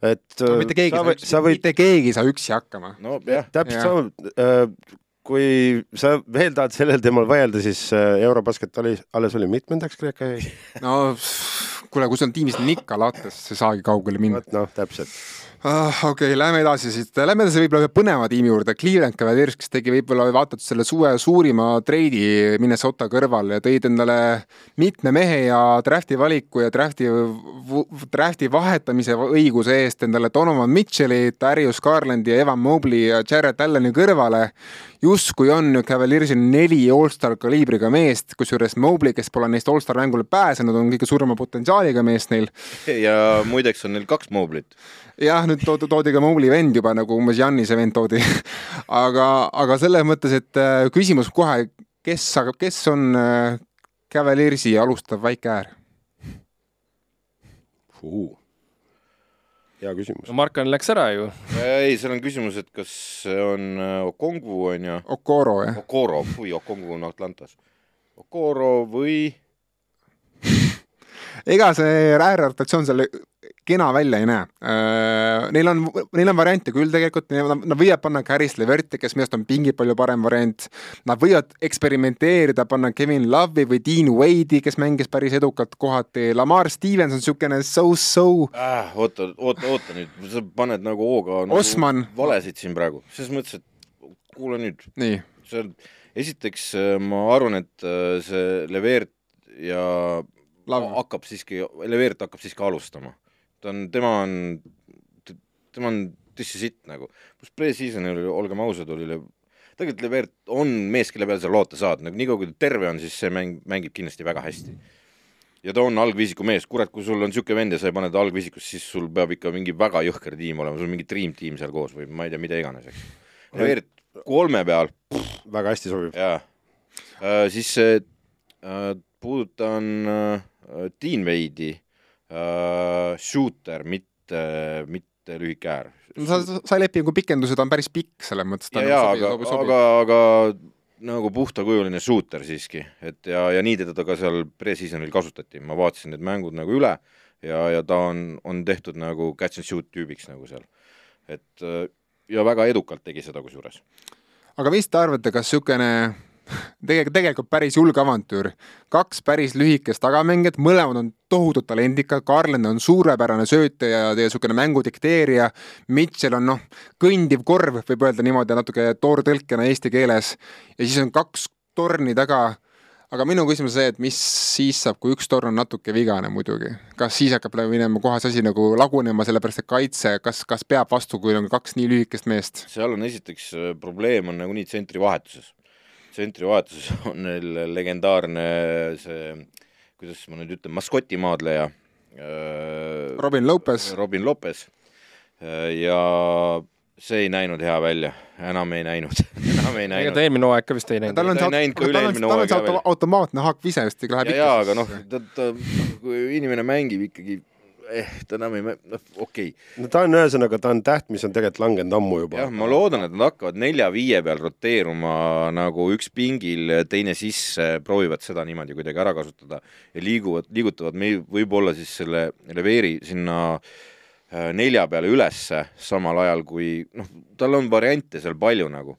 et no, mitte keegi, sa, sa võid... mitte keegi ei saa üksi hakkama. no jah. täpselt sama äh,, kui sa veel tahad sellel teemal vaielda, siis äh, Eurobasket oli, alles oli mitmendaks Kreeka jäi? no kuule, kui sul on tiimis Nika Lattes, sa ei saagi kaugele minna. noh, täpselt. Okei okay,, lähme edasi siit, lähme edasi võib-olla ühe põneva tiimi juurde, Cleveland Cavaliers, kes tegi võib-olla vaata et selle suve suurima treidi Minnesota kõrval ja tõid endale mitme mehe ja draft'i valiku ja draft'i, draft'i vahetamise õiguse eest endale Donovan Mitchell'i, Darius Garlandi ja Evan Mobley ja Jared Alleni kõrvale. justkui on Cavaliersil neli allstar kaliibriga meest, kusjuures Mobley, kes pole neist allstar mängule pääsenud, on kõige suurema potentsiaaliga mees neil. ja muideks on neil kaks Mobley't. Jah, nüüd toodi, toodi ka Mobley vend juba nagu umbes Janise vend toodi aga, aga selles mõttes, et äh, küsimus kohe, kes, kes on äh, Cavaliersi alustav väike äär? hea küsimus. no Markan läks ära ju. ei, seal on küsimus, et kas see on äh, Okongu on ju. Okoro jah. Okoro, kui Okongu on Atlantas. Okoro või ega see äärrotatsioon seal kena välja ei näe. Äh, neil on, neil on variante küll tegelikult, nad võivad panna Caris Leverti, kes minu arust on pingi palju parem variant. Nad võivad eksperimenteerida, panna Kevin Love'i või Dean Wade'i, kes mängis päris edukalt kohati. Lamar Stevens on niisugune so-so äh,. oota, oota, oota nüüd, sa paned nagu hooga nagu Osman. valesid siin praegu, selles mõttes, et kuula nüüd. nii. see on, esiteks äh, ma arvan, et äh, see Levert ja Lav. hakkab siiski, Levert hakkab siiski alustama ta on, tema on, tema on tõesti sitt nagu. pluss pre-seasonil olgem ausad, oli tegelikult Levert on mees, kelle peale sa loota saad, nagu niikaua kui ta terve on, siis see mäng, mängib kindlasti väga hästi. ja ta on algviisiku mees, kurat, kui sul on niisugune vend ja sa ei pane ta algviisikusse, siis sul peab ikka mingi väga jõhker tiim olema, sul mingi dream tiim seal koos või ma ei tea, mida iganes, eks. Levert kolme peal. väga hästi sobib. jaa äh,, siis äh, puudutan äh, Dean Wade'i uh, shooter, mitte, mitte lühike äär. no sa, sai lepingu pikenduse, ta on päris pikk selles mõttes. ja, ja aga, aga, aga nagu puhtakujuline shooter siiski, et ja, ja nii teda ka seal pre-seasonil kasutati, ma vaatasin need mängud nagu üle ja, ja ta on, on tehtud nagu catch and shoot tüübiks nagu seal. et ja väga edukalt tegi seda kusjuures. aga mis te arvate, kas niisugune tegelikult, tegelikult päris julge avantüür. kaks päris lühikest tagamängijat, mõlemad on tohutult talendikad, Garland on suurepärane söötaja ja niisugune mängu dikteerija, Mitchell on noh, kõndiv korv, võib öelda niimoodi natuke toortõlkena eesti keeles, ja siis on kaks torni taga, aga minu küsimus on see, et mis siis saab, kui üks torn on natuke vigane muidugi. kas siis hakkab minema kohe see asi nagu lagunema, sellepärast et kaitse, kas, kas peab vastu, kui on kaks nii lühikest meest? seal on esiteks probleem on nagunii tsentri vahetuses tsentrivahetuses on neil legendaarne see, kuidas ma nüüd ütlen, maskotimaadleja äh,. Robin Lopez. Robin Lopez äh, ja see ei näinud hea välja, enam ei näinud enam ei näinud. ega ta eelmine hooaeg ka vist ei näinud. tal on see, automaatne haakvise vist läheb ikka. jaa, aga noh, ta, ta, kui inimene mängib ikkagi eh, ta enam ei, noh, okei okay.. no ta on ühesõnaga, ta on täht, mis on tegelikult langenud ammu juba. jah, ma loodan, et nad hakkavad nelja-viie peal roteeruma nagu üks pingil, teine sisse, proovivad seda niimoodi kuidagi ära kasutada ja liiguvad, liigutavad meil võib-olla siis selle Leveri sinna äh, nelja peale ülesse, samal ajal kui noh, tal on variante seal palju nagu.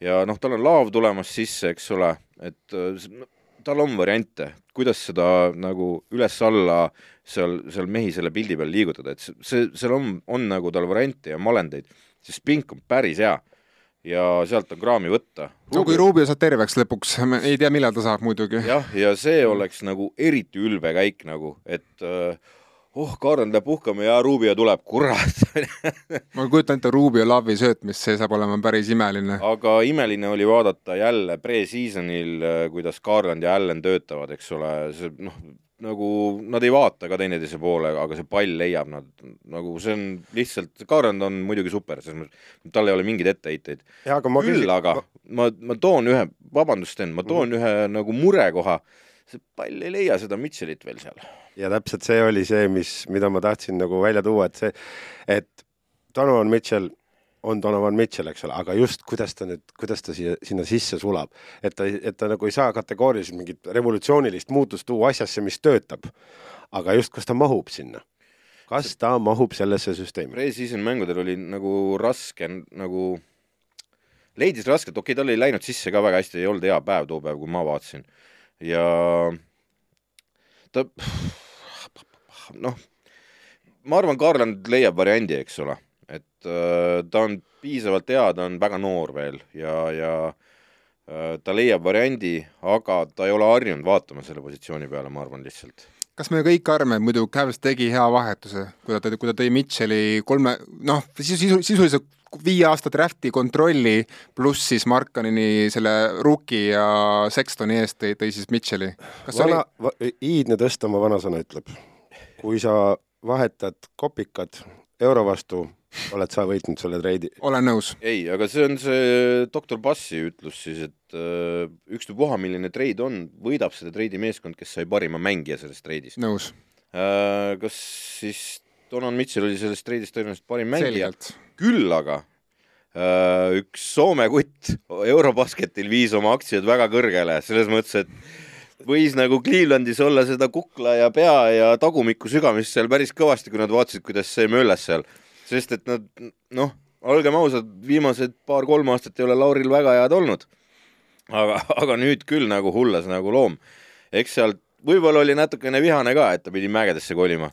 ja noh, tal on laav tulemas sisse, eks ole, et äh, tal on variante, kuidas seda nagu üles-alla seal, seal mehi selle pildi peal liigutada, et see, seal on, on nagu tal variante ja malendeid, see spink on päris hea ja sealt on kraami võtta. no kui Rubio saab terveks lõpuks, ei tea, millal ta saab muidugi. jah, ja see oleks nagu eriti ülbe käik nagu, et äh, oh, Kaarel läheb puhkama ja Rubio tuleb, kurat ma kujutan ette Rubio Lavi söötmist, see saab olema päris imeline. aga imeline oli vaadata jälle pre-seasonil, äh, kuidas Garland ja Allan töötavad, eks ole, see noh, nagu nad ei vaata ka teineteise poole, aga see pall leiab nad, nagu see on lihtsalt, Kaarand on muidugi super, selles mõttes, tal ei ole mingeid etteheiteid. küll küsin, aga ma... ma, ma toon ühe, vabandust, Sten, ma toon mm -hmm. ühe nagu murekoha, see pall ei leia seda Mitchellit veel seal. ja täpselt see oli see, mis, mida ma tahtsin nagu välja tuua, et see, et Donovan Mitchell on Donovan Mitchell, eks ole, aga just kuidas ta nüüd, kuidas ta siia, sinna sisse sulab. et ta, et ta nagu ei saa kategooriliselt mingit revolutsioonilist muutust tuua asjasse, mis töötab. aga just, kas ta mahub sinna? kas ta mahub sellesse süsteemi? Pre-season mängudel oli nagu raske nagu, leidis rasket, okei okay,, tal ei läinud sisse ka väga hästi, ei olnud hea päev too päev, kui ma vaatasin. ja ta, noh, ma arvan, Garland leiab variandi, eks ole et äh, ta on piisavalt hea, ta on väga noor veel ja, ja äh, ta leiab variandi, aga ta ei ole harjunud vaatama selle positsiooni peale, ma arvan lihtsalt kas me kõik arvame, et muidu Cavs tegi hea vahetuse, kui ta, kui ta tõi Mitchell'i kolme, noh, sisu, sisuliselt viie aasta draft'i kontrolli pluss siis Markanini selle rookie ja Sextoni eest tõi, tõi siis Mitchell'i. kas vana oli..., iidne tõsta, oma vanasõna ütleb. kui sa vahetad kopikad euro vastu, oled sa võitnud selle treidi. olen nõus. ei, aga see on see doktor Bassi ütlus siis, et äh, ükstapuha, milline treid on, võidab seda treidi meeskond, kes sai parima mängija sellest treidist. nõus äh,. kas siis Donan Mitchell oli sellest treidist tõenäoliselt parim mängija, küll aga äh, üks Soome kutt Eurobasketil viis oma aktsiad väga kõrgele, selles mõttes, et võis nagu Clevelandis olla seda kukla ja pea ja tagumikku sügamist seal päris kõvasti, kui nad vaatasid, kuidas see möllas seal. Sest et nad, noh, olgem ausad, viimased paar-kolm aastat ei ole Lauril väga head olnud. aga, aga nüüd küll nagu hullas nagu loom. eks sealt võib-olla oli natukene vihane ka, et ta pidi mägedesse kolima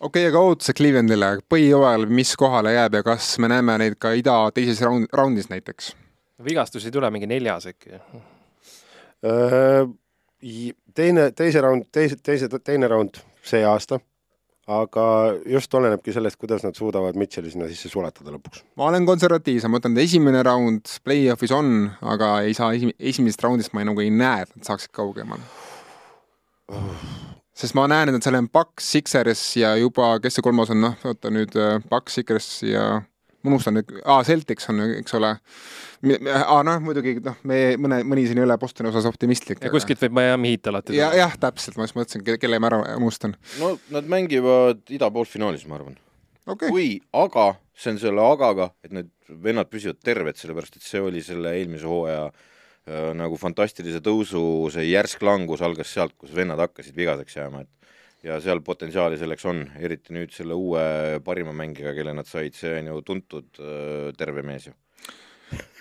okei okay,, aga ootused Clevelandile põhijooajal, mis kohale jääb ja kas me näeme neid ka ida teises raund, raundis näiteks? vigastus ei tule mingi neljas äkki? Äh, teine, teise raund, teise, teise, teine raund see aasta, aga just olenebki sellest, kuidas nad suudavad Mitchell'i sinna sisse sulatada lõpuks. ma olen konservatiivsem, ma ütlen, et esimene raund play-off'is on, aga ei saa esi-, esimesest raundist ma ei, nagu ei näe, et nad saaksid kaugemale oh sest ma näen, et seal on Paks, Sixers ja juba, kes see kolmas on, noh, oota nüüd Paks, äh, Sixers ja unustan nüüd, aa, Celtics on, eks ole. aa, noh, muidugi noh, me mõne, mõni siin ei ole Bostoni osas optimistlik. ja kuskilt võib Miami Heat alati tulla. jah, täpselt, ma just mõtlesin, kelle ma ära unustan. no nad mängivad ida poolfinaalis, ma arvan okay.. kui, aga, see on selle agaga, et need vennad püsivad terved, sellepärast et see oli selle eelmise hooaja Äh, nagu fantastilise tõusu, see järsk langus algas sealt, kus vennad hakkasid vigaseks jääma, et ja seal potentsiaali selleks on, eriti nüüd selle uue parima mängijaga, kelle nad said, see on ju tuntud terve mees ju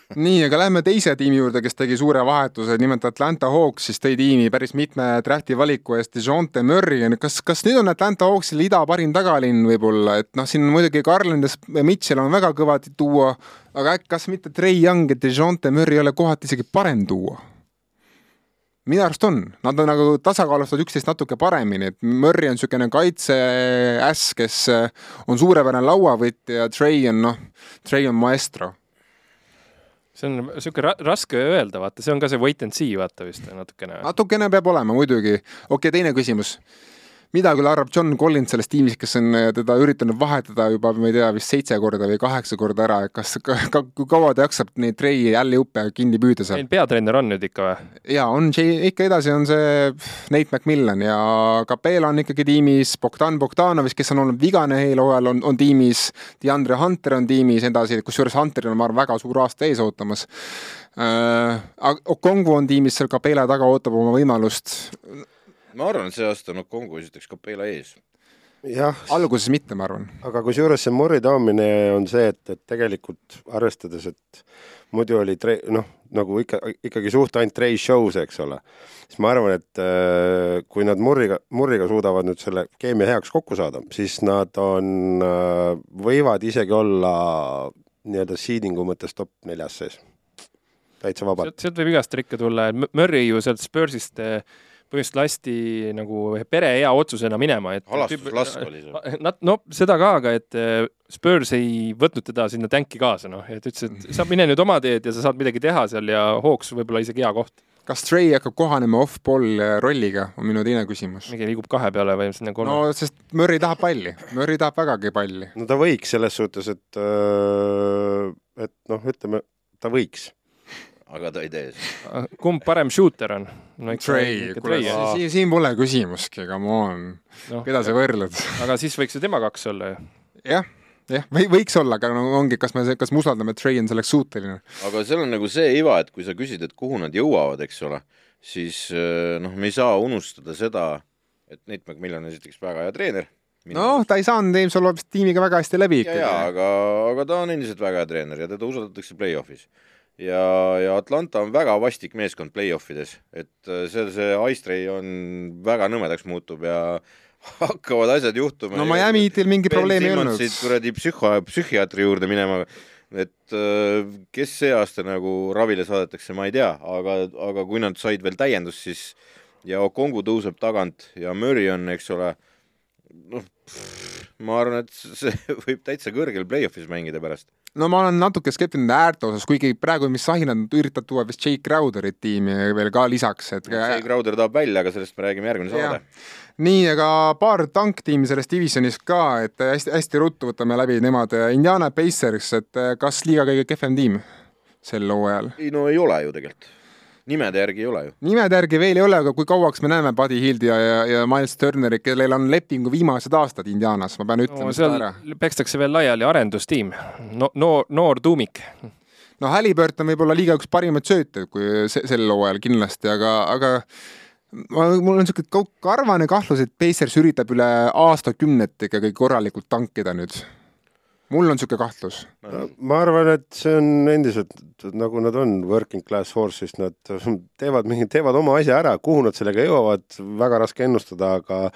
nii, aga lähme teise tiimi juurde, kes tegi suure vahetuse, nimelt Atlanta Hawks siis tõi tiimi päris mitme drafti valiku eest DeJounte Murray, kas, kas nüüd on Atlanta Hawksil ida parim tagalinn võib-olla, et noh, siin muidugi Garland ja Mitchell on väga kõvad tuua, aga äkki kas mitte Trey Young ja DeJounte Murray ei ole kohati isegi parem tuua? Minu arust on, nad on nagu tasakaalustavad üksteist natuke paremini, et Murry on niisugune kaitseäss, kes on suurepärane lauavõtja ja Trey on noh, Trey on maestro see on niisugune ra raske öelda, vaata, see on ka see wait and see, vaata vist natukene. natukene peab olema muidugi. okei okay,, teine küsimus mida küll arvab John Collins sellest tiimist, kes on äh, teda üritanud vahetada juba, ma ei tea, vist seitse korda või kaheksa korda ära, et kas ka,, ka, kui kaua ta jaksab neid Trey jälle juppe kinni püüda seal? meil peatreener on nüüd ikka või? jaa, on, ikka edasi on see Nate McMillan ja Capella on ikkagi tiimis, Bogdan Bogdanovic, kes on olnud vigane eelhooajal, on, on tiimis, DeAndre Hunter on tiimis edasi, kusjuures Hunteril on, ma arvan, väga suur aasta ees ootamas äh,. Okongu on tiimis seal Capella taga, ootab oma võimalust ma arvan, et see aasta on Kongo esiteks Capella ees. jah. alguses mitte, ma arvan. aga kusjuures see Murry toomine on see, et, et tegelikult arvestades, et muidu oli tre-, noh, nagu ikka, ikkagi suht ainult Trey Show's, eks ole, siis ma arvan, et äh, kui nad Murriga, Murriga suudavad nüüd selle keemia heaks kokku saada, siis nad on äh,, võivad isegi olla nii-öelda seedingu mõttes top neljas sees. täitsa vabalt. sealt võib igast trikke tulla, Murry ju sealt Spursist äh, põhimõtteliselt lasti nagu pere hea otsusena minema, et halastuslask oli see. Nad, no seda ka, aga et äh, Spurs ei võtnud teda sinna tänki kaasa, noh, et ütles, et sa mine nüüd oma teed ja sa saad midagi teha seal ja Hawks võib-olla isegi hea koht. kas Trey hakkab kohanema off-ball äh, rolliga, on minu teine küsimus. mingi liigub kahe peale või sinna kolme? no sest Murry tahab palli, Murry tahab vägagi palli. no ta võiks selles suhtes, et, äh, et noh, ütleme, ta võiks aga ta ei tee seda. kumb parem shooter on? no Trey, kuule, siin, siin pole küsimustki, come on no,. keda sa võrdled? aga siis võiks ju tema kaks olla ju. jah, jah, või võiks olla, aga no ongi, kas me, kas me usaldame, et Trey on selleks suuteline. aga seal on nagu see iva, et kui sa küsid, et kuhu nad jõuavad, eks ole, siis eh, noh, me ei saa unustada seda, et Nate McMillan on esiteks väga hea treener. noh, ta ei saanud James Olofist tiimiga väga hästi läbi ikkagi. jaa, aga, aga ta on endiselt väga hea treener ja teda usaldatakse play-off'is ja, ja Atlanta on väga vastik meeskond play-off ides, et äh, seal see Ice-Tray on väga nõmedaks muutub ja hakkavad asjad juhtuma. no Miami Heatil mingi probleemi ei olnud. kuradi psühho, psühhiaatri juurde minema, et äh, kes see aasta nagu ravile saadetakse, ma ei tea, aga, aga kui nad said veel täiendust, siis ja Okongu tõuseb tagant ja Murry on, eks ole, noh, ma arvan, et see võib täitsa kõrgel play-off'is mängida pärast. no ma olen natuke skeptiline äärte osas, kuigi praegu, mis Sahin on üritanud tuua vist Jake Crowderit tiimi veel ka lisaks, et see Crowder tahab välja, aga sellest me räägime järgmine saade. nii, aga paar tanktiimi sellest divisjonist ka, et hästi-hästi ruttu võtame läbi nemad. Indiana Pacers, et kas liiga kõige kehvem tiim sel hooajal? ei no ei ole ju tegelikult. Nimede järgi ei ole ju. nimede järgi veel ei ole, aga kui kauaks me näeme Buddy Hildi ja, ja, ja Miles Turnerit, kellel on lepingu viimased aastad Indianas, ma pean ütlema no, seda ära. pekstakse veel laiali arendustiim no,, noor, noor tuumik. no Halliburton võib olla liiga üks parimaid sööte, kui se- sel hooajal kindlasti, aga, aga ma, mul on niisugune kau- karvane kahtlus, et Pacers üritab üle aastakümnete ikkagi korralikult tankida nüüd. Mul on niisugune kahtlus. ma arvan, et see on endiselt nagu nad on working class horses, nad teevad mingi, teevad oma asja ära, kuhu nad sellega jõuavad, väga raske ennustada, aga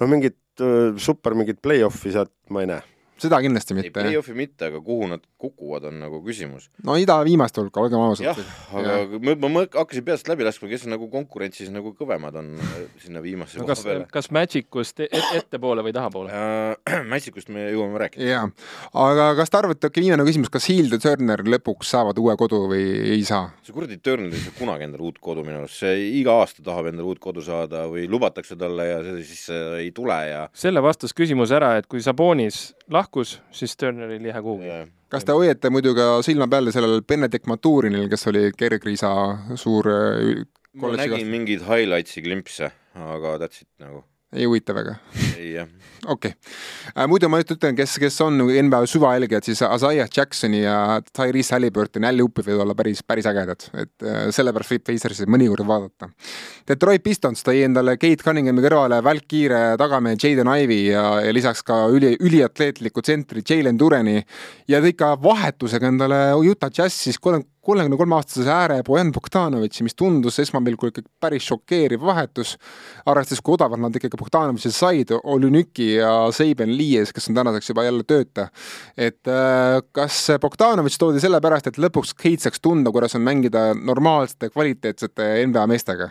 no mingit öö, super mingit play-off'i sealt ma ei näe. seda kindlasti ei, mitte. play-off'i mitte, aga kuhu nad kukuvad, on nagu küsimus. no ida viimaste hulka, olgem jah ausad., aga ma, ma, ma hakkasin peast läbi laskma, kes nagu konkurentsis nagu kõvemad on äh, sinna viimasse no koha kas peale,. kas Magicust et, ettepoole või tahapoole? Mässikust me jõuame rääkida. jaa, aga kas te arvate, okei, viimane küsimus, kas Hild ja Turner lõpuks saavad uue kodu või ei saa? see kuradi Turner ei saa kunagi endale uut kodu minu arust, see iga aasta tahab endale uut kodu saada või lubatakse talle ja see siis äh, ei tule ja selle vastas küsimus ära, et kui Sabonis lahkus, siis Turner ei lähe kuhugi. ja kas te hoiate muidu ka silma peal sellel Benedict Maturinil, kes oli kergriisa suur äh, ma nägin mingeid highlights'i klimpse, aga that's it nagu, ei huvita väga? ei jah. okei okay., muidu ma nüüd ütlen, kes, kes on nagu NBA süvajälgijad, siis Isaiah Jacksoni ja Tyrese Halliburtoni alley-oop'id võivad olla päris, päris ägedad, et äh, sellepärast võib Pacersi mõnikord vaadata. Detroit Pistons tõi endale Kate Cunninghami kõrvale välkkiire tagamehe Jaden Ivey ja, ja lisaks ka üli, üliatleetliku tsentri Jalen Dureni ja tõi ka vahetusega endale Utah Jazzis kolm, kolmekümne kolme aastase ääre Bojan Bogdanovitši, mis tundus esmapilgul ikkagi päris šokeeriv vahetus, arvestades, kui odavalt nad ikkagi Bogdanovitši said, Olünüki ja Seiben Liies, kes on tänaseks juba jälle tööta. et äh, kas Bogdanovitš toodi sellepärast, et lõpuks Kate saaks tunda, kuidas on mängida normaalsete, kvaliteetsete NBA meestega?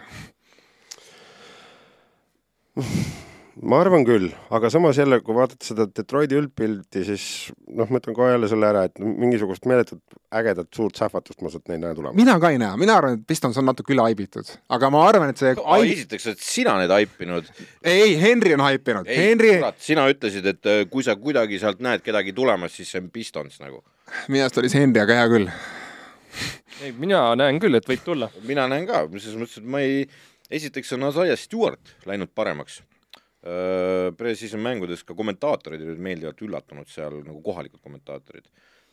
ma arvan küll, aga samas jälle, kui vaadata seda Detroiti üldpilti, siis noh, ma ütlen kohe jälle selle ära, et mingisugust meeletut ägedat suurt sähvatust ma sealt ei näe tulemas. mina ka ei näe, mina arvan, et Pistons on natuke üle haibitud, aga ma arvan, et see Ai... esiteks, et sina need haipinud. ei, Henry on haipinud, Henry, sina ütlesid, et äh, kui sa kuidagi sealt näed kedagi tulemas, siis see on Pistons nagu. minu arust oli see Henry, aga hea küll. ei, mina näen küll, et võib tulla. mina näen ka, selles mõttes, et ma ei, esiteks on Isaiah Stewart läinud paremaks. Pre-season mängudes ka kommentaatorid olid meeldivalt üllatunud seal nagu kohalikud kommentaatorid.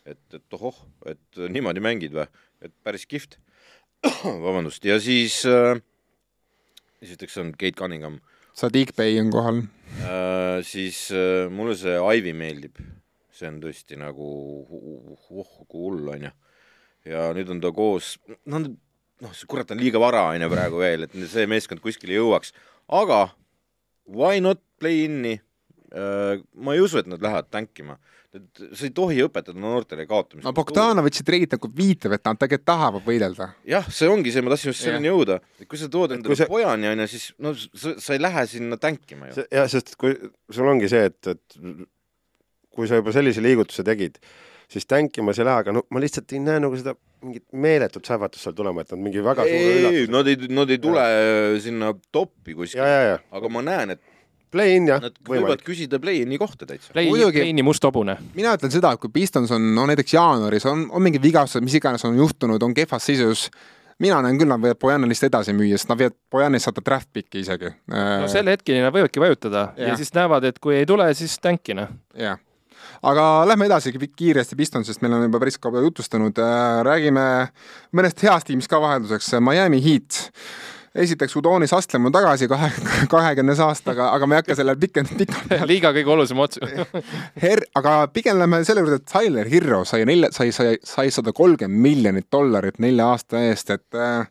et, et ohoh, et niimoodi mängid või, et päris kihvt. vabandust, ja siis äh, esiteks on Kate Cunningham Sadiq Bey on kohal. äh,, siis äh, mulle see Ivy meeldib, see on tõesti nagu oh kui hull onju. ja nüüd on ta koos, noh, noh, see kurat on liiga vara onju praegu veel, et see meeskond kuskile jõuaks, aga why not play in'i äh,. ma ei usu, et nad lähevad tänkima, et sa ei tohi õpetada noortele kaotamist. no Bogdanovitši treid nagu viitab, et nad tegelikult tahavad võidelda. jah, see ongi see, ma tahtsin just selleni jõuda, et kui sa tood endale see- pojani onju, siis no sa, sa ei lähe sinna tänkima ju. jah, sest kui sul ongi see, et, et kui sa juba sellise liigutuse tegid, siis tänkimas ei lähe, aga no ma lihtsalt ei näe nagu seda mingit meeletut sähvatust seal tulema, et nad mingi väga suure ei, nad ei, nad ei tule äh, sinna toppi ja, kuskile, ja, ja aga ma näen, et play-in jah nad, võivad küsida play-in'i kohta täitsa. Play, Muidugi- Playni must hobune. mina ütlen seda, et kui Pistons on no näiteks jaanuaris on, on mingi vigastused, mis iganes on juhtunud, on kehvas seisus, mina näen küll, nad võivad Bojanilist edasi müüa, sest nad võivad Bojanist saada draft pick'i isegi. no selle hetkeni nad võivadki vajutada ja. Ja siis näevad, et kui ei tule, siis tänkina. jah, aga lähme edasi ki- kiiresti Pistonsest, meil on juba päris kaua jutustanud, räägime mõnest heast tiimist ka vahelduseks, Miami Heat. Esiteks Udonis Astlem on tagasi kahe, kahekümnes aastaga, aga ma ei hakka sellele pikemalt, pikalt liiga kõige olulisem otsus. Her-, aga pigem lähme selle juurde, et Tyler Hero sai nelja, sai, sai, sai sada kolmkümmend miljonit dollarit nelja aasta eest, et äh,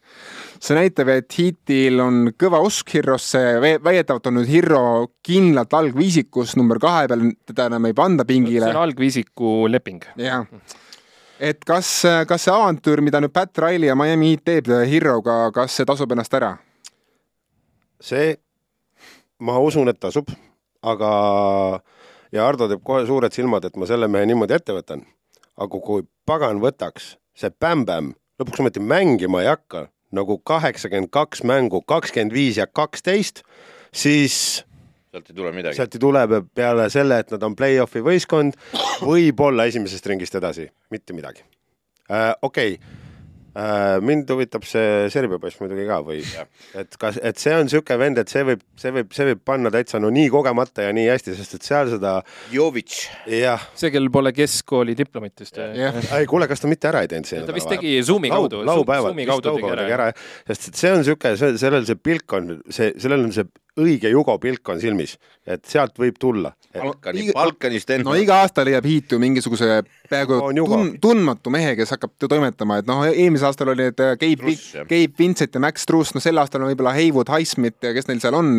see näitab, et Heatil on kõva usk Herosse, väidetavalt on nüüd Hero kindlalt algviisikus number kahe peal, teda enam ei panda see pingile on. algviisiku leping. jah, et kas, kas see avantüür, mida nüüd Pat Riley ja Miami Heat teeb Heroga, kas see tasub ennast ära? see, ma usun, et tasub, aga ja Ardo teeb kohe suured silmad, et ma selle mehe niimoodi ette võtan. aga kui pagan võtaks see Bäm-Bäm lõpuks ometi mängima ei hakka, nagu kaheksakümmend kaks mängu, kakskümmend viis ja kaksteist, siis sealt ei tule midagi. sealt ei tule peale selle, et nad on play-off'i võistkond, võib-olla esimesest ringist edasi, mitte midagi äh,. okei okay Äh, mind huvitab see Serbia poiss muidugi ka või, et kas, et see on niisugune vend, et see võib, see võib, see võib panna täitsa no nii kogemata ja nii hästi, sest et seal seda. Jovic. see, kellel pole keskkooli diplomit vist. ei, kuule, kas ta mitte ära ei teinud see? ta vist tegi Zoomi kaudu. laupäeval, vist laupäeval tegi ära, sest et see on niisugune, sellel see pilk on, see, sellel on see õige Jugo pilk on silmis, et sealt võib tulla. Balkani, Balkanist enne. no iga aasta leiab hiitu mingisuguse peaaegu tun, tundmatu mehe, kes hakkab toimetama, et noh, eelmisel aastal oli need Gabe, Gabe Vincent ja Max Truss, no sel aastal on võib-olla Haywood Highsmith ja kes neil seal on.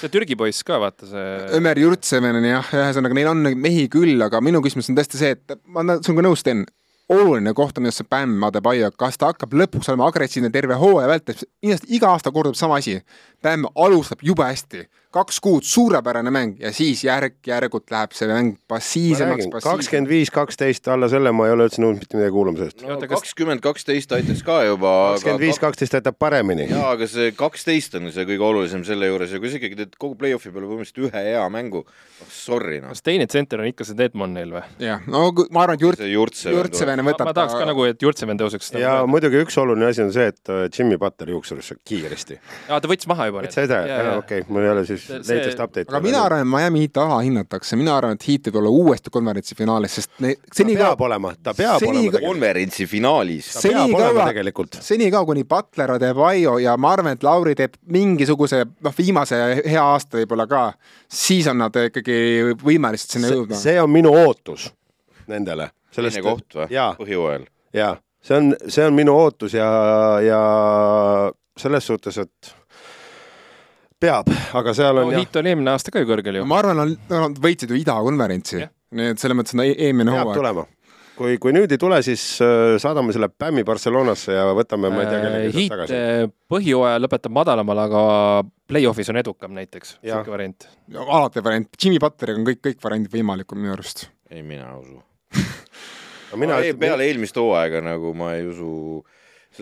see Türgi poiss ka, vaata see. Ömer Jurtseven jah, ühesõnaga neil on mehi küll, aga minu küsimus on tõesti see, et ma olen sinuga nõus, Sten oluline koht on just see Bam Adebayo, kas ta hakkab lõpuks olema agressiivne terve hooaja vältel, kindlasti iga aasta kordub sama asi. Bam alustab jube hästi, kaks kuud suurepärane mäng ja siis järk-järgult läheb see mäng passiivsemaks. kakskümmend viis, kaksteist, alla selle ma ei ole üldse nõus mitte midagi kuulama sellest. no kakskümmend, kaksteist aitaks ka juba. kakskümmend viis, kaksteist aitab paremini. jaa, aga see kaksteist on see kõige olulisem selle juures ja kui sa ikkagi teed kogu play-off'i peale põhimõtteliselt ühe hea mängu, oh sorry noh. kas teine tsenter on ikka see Deadmon neil või? jah, no ma arvan, et Jurt-, Jurtseven võtab ma tahaks ka nagu, et Jurtseven tõuseks. ja muidugi üks oluline asi on see, et äh, Jimmy Butler juuksurisse kiiresti. aa, ta võttis maha juba. võttis seda, okei, mul ei ole siis latest update'i. aga mina arvan, et Miami Heat alahinnatakse, mina arvan, et Heat võib olla uuesti konverentsi finaalis, sest ne, seni ta peab olema, ta peab olema konverentsi finaalis. ta peab olema tegelikult. seni ka, kuni Butler, Adebayo ja ma arvan, et Lauri teeb mingisuguse, noh, viimase hea aasta võib-olla ka, siis on nad ikkagi võimelised sinna jõudma. see on minu ootus nendele. teine koht või? põhjooajal? jaa, see on, see on minu ootus ja, ja selles suhtes, et peab, aga seal on no. Heat oli eelmine aasta ka ju kõrgel ju. ma arvan, nad võitsid ju idakonverentsi, nii et selles mõttes on eelmine hooaeg. tulema kui, kui nüüd ei tule, siis äh, saadame selle Pämmi Barcelonasse ja võtame, ma ei tea, kellegi sealt tagasi. Äh, põhjooaja lõpetab madalamal, aga play-off'is on edukam näiteks, sihuke variant. alati variant, Jimmy Butleriga on kõik, kõik variandid võimalikud minu arust. ei, mina ei usu no, mina no, peale eelmist hooaega nagu ma ei usu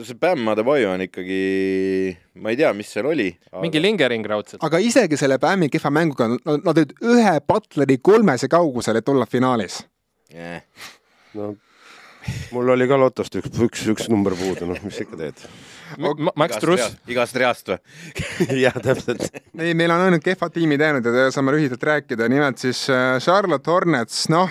see Bam Adebayo on ikkagi, ma ei tea, mis seal oli aga.... mingi lingering raudselt. aga isegi selle Bami kehva mänguga, nad olid ühe Butleri kolmese kaugusel, et olla finaalis yeah.. no mul oli ka lotost üks, üks, üks number puudu, noh, mis ikka teed Ma? Max Truss. igast reast või? jah, täpselt. ei, meil on ainult kehvad tiimid jäänud ja saame lühidalt rääkida, nimelt siis äh, Charlotte Hornets, noh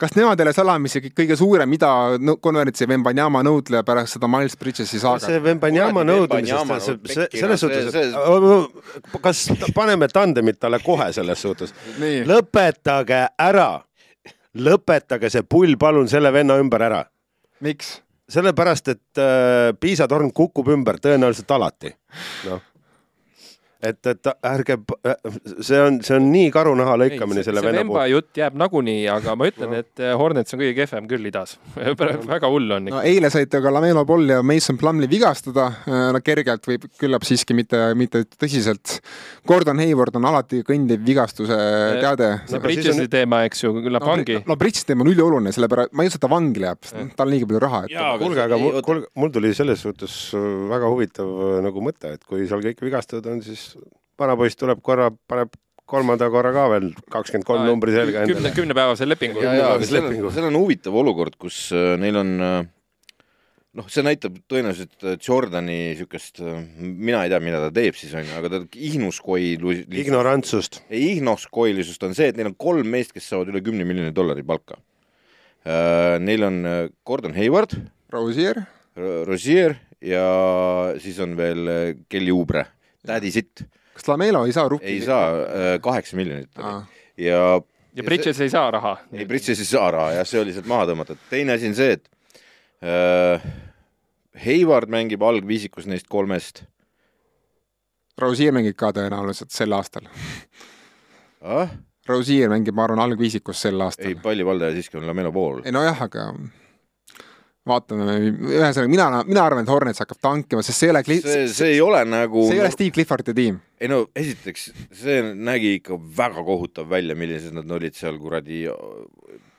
kas nemad ei ole salamisi kõige suurem idakonverentsi Vembanyama nõudleja pärast seda Miles Bridges'i saaga? see Vembanyama nõudlemisest, selles suhtes, kas paneme tandemit talle kohe selles suhtes? lõpetage ära, lõpetage see pull palun selle venna ümber ära. miks? sellepärast, et äh, piisatorn kukub ümber tõenäoliselt alati. noh et, et ärge, see on, see on nii karunaha lõikamine ei, selle venna puhul. jutt jääb nagunii, aga ma ütlen, et eh, Hornets on kõige kehvem küll idas väga hull on. no eile saite ka Lamelo Ball ja Mason Plumlee vigastada, eh, no kergelt või küllap siiski mitte, mitte tõsiselt. Gordon Hayward on alati kõndiv vigastuse teade. see Bridges'i on... teema, eks ju, küllap no, ongi. no Bridges'i teema on ülioluline, sellepärast ma ei usu, et ta vangi läheb, tal on liiga palju raha. kuulge, aga mul, kuulge, mul tuli selles suhtes väga huvitav nagu mõte, et kui seal kõik vigastatud on, siis vanapoiss tuleb korra, paneb kolmanda korra ka veel kakskümmend kolm numbri selga endale. kümnepäevase lepingu. seal on, huvitav olukord, kus äh, neil on äh, noh, see näitab tõenäoliselt äh, Jordani niisugust, mina ei tea, mida ta teeb siis onju, aga ta ihnuskoilu-. ignorantsust. ihnuskoilisust on see, et neil on kolm meest, kes saavad üle kümne miljoni dollari palka. Neil on Gordon Hayward. Rosier. Rosier ja siis on veel Kelly Oubre, Daddy Sitt kas Lamelo ei saa rukki? ei saa, äh, kaheksa miljonit oli. ja ja Bridges ei saa raha. ei, Bridges ei saa raha, jah, see oli sealt maha tõmmatud. teine asi on see, et äh, Hayward mängib algviisikus neist kolmest. Rosier mängib ka tõenäoliselt sel aastal ah?. Rosier mängib, ma arvan, algviisikus sel aastal. ei, pallivaldaja siiski on Lamelo Ball. ei nojah, aga vaatame, ühesõnaga mina, mina arvan, et Hornets hakkab tankima, sest see ei ole, see, see, see ei ole nagu see ei ole Steve Cliffordi tiim. ei no esiteks, see nägi ikka väga kohutav välja, millised nad olid seal kuradi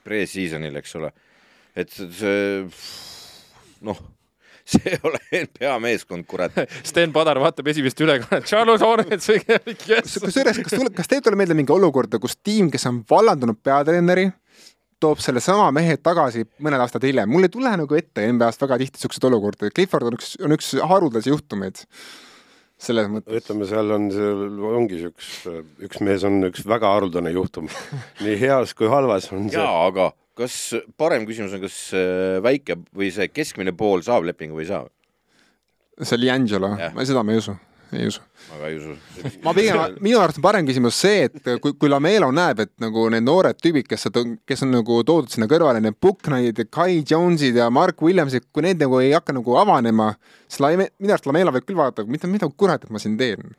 pre-seasonil, eks ole. et see, noh, see ei ole NBA meeskond, kurat. Sten Padar vaatab esimest ülekannet, Charlotte Hornets, yes. kusjuures, kas tule, kas teil tuleb meelde mingi olukorda, kus tiim, kes on vallandanud peatreeneri, toob sellesama mehe tagasi mõned aastad hiljem, mul ei tule nagu ette NBA-st väga tihti siukseid olukordi, Clifford on üks, on üks haruldasi juhtumeid selles mõttes. ütleme, seal on, seal ongi üks, üks mees on üks väga haruldane juhtum. nii heas kui halvas on see. jaa, aga kas parem küsimus on, kas äh, väike või see keskmine pool saab lepingu või ei saa? see Liangelo Jah., ma seda ma ei usu, ei usu. ma ka ei usu. ma pigem, minu arust on parem küsimus see, et kui, kui Lamelo näeb, et nagu need noored tüübid, kes, kes on nagu toodud sinna kõrvale, need Booknightid ja Kai Jones'id ja Mark Williamsid, kui need nagu ei hakka nagu avanema, siis Lame-, minu arust Lamelo võib küll vaadata, mida, mida kurat, et ma siin teen.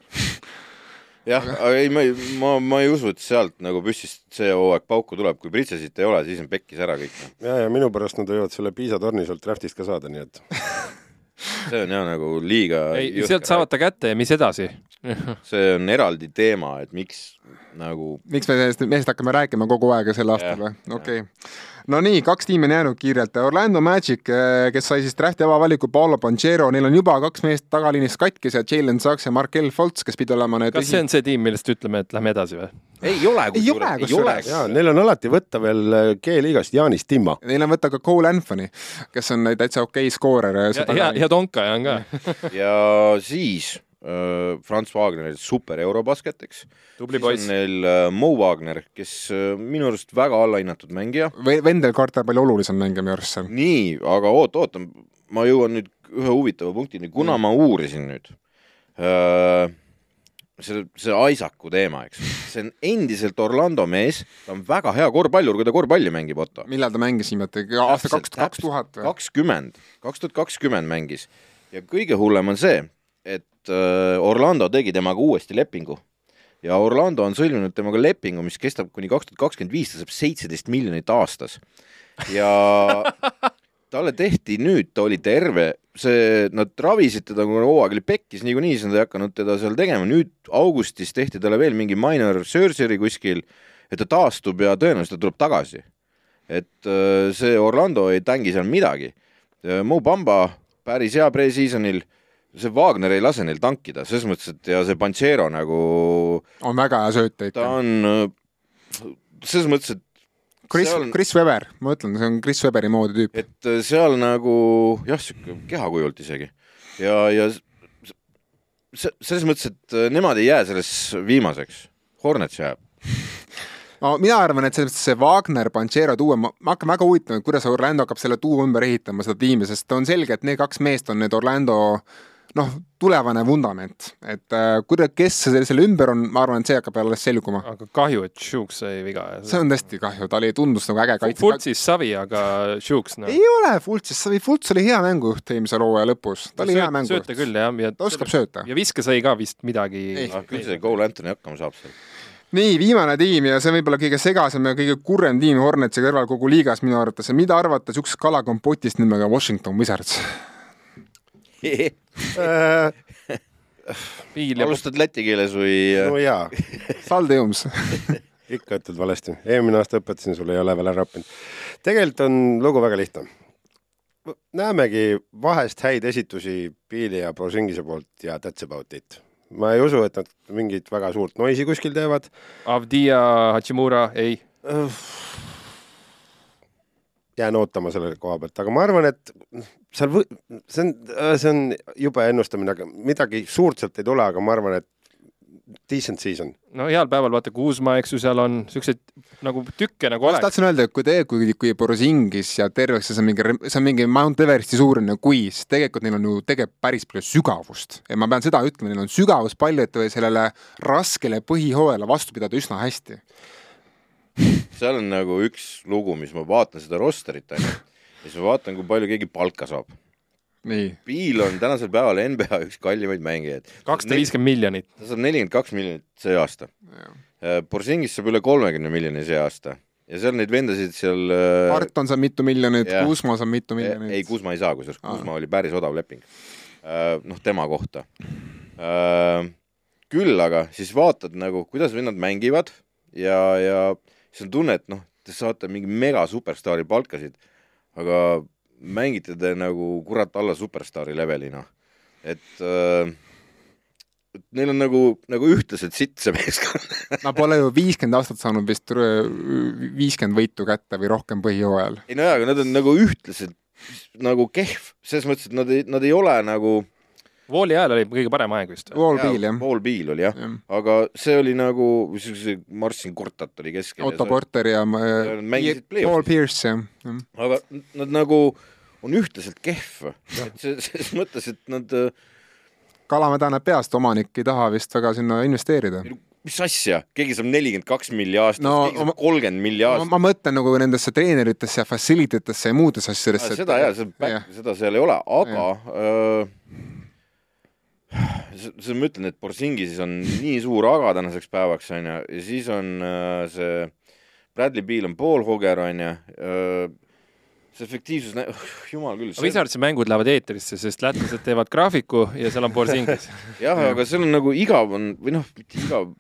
jah, aga ei, ma ei, ma, ma ei usu, et sealt nagu püssist see hooaeg pauku tuleb, kui Pritsesit ei ole, siis on pekkis ära kõik. ja, ja minu pärast nad võivad selle Piisa torni sealt draftist ka saada, nii et see on jah nagu liiga ei, sealt saavad ta kätte ja mis edasi? see on eraldi teema, et miks nagu miks me sellest mehest hakkame rääkima kogu aeg sel aastal või? okei okay.. No nii, kaks tiimi on jäänud kiirelt. Orlando Magic, kes sai siis drafti avavaliku Paolo Panchero, neil on juba kaks meest tagaliinist katkis ja Jalen Sachs ja Markel Fultz, kes pidi olema need kas see on see tiim, millest ütleme, et lähme edasi või? ei ole, Ei ole, ei kusjuures. ole. ja neil on alati võtta veel äh, G-liigast Jaanis Timma. Neil on võtta ka Cole Anthony, kes on täitsa okei okay skoorer. ja, ja, ja Tonkaja on ka. ja siis äh, Franz Wagner, super eurobasket, eks. tubli siis poiss on. neil äh, Mo Wagner, kes äh, minu arust väga allahinnatud mängija. Vendel Carter palju olulisem mängija minu arust seal. nii, aga oota, oota, ma jõuan nüüd ühe huvitava punktini, kuna ma uurisin nüüd äh, selle, see Isaacu teema, eks, see on endiselt Orlando mees, ta on väga hea korvpallur, kui ta korvpalli mängib, Otto. millal ta mängis viimati, aasta kaks, kaks tuhat või? kakskümmend, kaks tuhat kakskümmend mängis ja kõige hullem on see, et äh, Orlando tegi temaga uuesti lepingu. Ja Orlando on sõlminud temaga lepingu, mis kestab kuni kaks tuhat kakskümmend viis, ta saab seitseteist miljonit aastas. Ja talle tehti nüüd, ta oli terve, see, nad ravisid teda, kui hooaeg oli pekkis niikuinii, siis nad ei hakanud teda seal tegema, nüüd augustis tehti talle veel mingi minor surgery kuskil, et ta taastub ja tõenäoliselt ta tuleb tagasi. Et äh, see Orlando ei tängi seal midagi. Mo Bamba päris hea pre-seasonil, see Wagner ei lase neil tankida, selles mõttes, et ja see Panchero nagu, on väga hea sööta ta ikka. on äh, selles mõttes, et Chris Chris Weber, ma ütlen, see on Chris Weberi moodi tüüp. et äh, seal nagu jah, sihuke kehakujult isegi ja, ja s- s- selles mõttes, et äh, nemad ei jää selles viimaseks, Hornets jääb. no mina arvan, et selles mõttes see Wagner, Panchero duo, ma ma hakkan väga huvitama, kuidas Orlando hakkab selle duo ümber ehitama, seda tiimi, sest on selge, et need kaks meest on need Orlando noh, tulevane vundament, et äh, kuida-, kes selle, selle ümber on, ma arvan, et see hakkab alles selguma. aga kahju, et Shooks sai viga. see on tõesti kahju, ta oli, tundus nagu äge kaitse. Fultsis savi, aga Shooks noh. ei ole Fultsis, Fults oli hea mängujuht eelmise hooaja lõpus, ta oli hea mängujuht sööta. küll jah, ja ta oskab sööta. ja viske sai ka vist midagi. Ei. küll see Cole Anthony hakkama saab seal. nii, viimane tiim ja see on võib-olla kõige segasem ja kõige kurvem tiim Hornetsi kõrval kogu liigas minu arvates mida arvata siuksest kalakompotist nimega Washington Wizards? Piil ja alustad läti keeles või äh, no jaa, Salde Jums. ikka ütled valesti. eelmine aasta õpetasin sulle, ei ole veel ära õppinud. tegelikult on lugu väga lihtne. näemegi vahest häid esitusi Piili ja Brosingise poolt ja that's about it. ma ei usu, et nad mingit väga suurt noisi kuskil teevad. Avdia, Hachimura, ei. jään ootama selle koha pealt, aga ma arvan, et seal või-, see on, see on jube ennustamine, aga midagi suurt sealt ei tule, aga ma arvan, et decent season. no heal päeval vaata Kuusma, eks ju, seal on siukseid nagu tükke nagu oleks. tahtsin öelda, et kui te, kui, kui Borisingis ja terveks see on mingi, see on mingi Mount Everesti suurune kuis, tegelikult neil on ju tegelikult päris palju sügavust ja ma pean seda ütlema, neil on sügavust palju, et sellele raskele põhihooajale vastu pidada üsna hästi. seal on nagu üks lugu, mis ma vaatan seda rosterit ja siis ma vaatan, kui palju keegi palka saab. nii, Piil on tänasel päeval NBA üks kallimaid mängijaid. kakssada viiskümmend miljonit. ta saab nelikümmend kaks miljonit see aasta. Borsingis saab üle kolmekümne miljoni see aasta ja seal neid vendasid seal äh, Arton saab mitu miljonit. Kuusma saab mitu ei, miljonit. ei, Kuzma ei saa, kusjuures. Kuzma oli päris odav leping. noh, tema kohta. küll aga siis vaatad nagu, kuidas vennad mängivad ja, ja siis on tunne, et noh, te saate mingi mega superstaari palkasid, aga mängite te nagu kurat alla superstaari leveli, noh. et äh, neil on nagu, nagu ühtlaselt sitt see meeskond. Nad pole ju viiskümmend aastat saanud vist viiskümmend võitu kätte või rohkem põhijooajal. ei no jaa, aga nad on nagu ühtlaselt nagu kehv, selles mõttes, et nad ei, nad ei ole nagu Vooli ajal oli kõige parem aeg vist. Wall Bill jah. Paul Biil oli jah, jah. aga see oli nagu, see Marcin Gortat oli keskel. Otto Porter ja play-off'is. Paul Pierce jah ja.. aga nad nagu on ühtlaselt kehv, et see, selles mõttes, et nad, Kalamäe näeb peast, omanik ei taha vist väga sinna investeerida. mis asja, keegi saab nelikümmend kaks milli aastas No keegi saab kolmkümmend milli ma, aastas. ma mõtlen nagu nendesse treeneritesse ja facility tesse ja muudesse asjadesse. seda jaa, seda, seda seal ei ole, aga öö, see, see ma ütlen, et Borsingisis on nii suur aga tänaseks päevaks onju ja siis on öö, see Bradley Beal on pool Hoger onju, see efektiivsus, jumal küll. aga Wizardsi mängud lähevad eetrisse, sest lätlased teevad graafiku ja seal on Borsingis. jah, aga seal on nagu igav on või noh, mitte igav,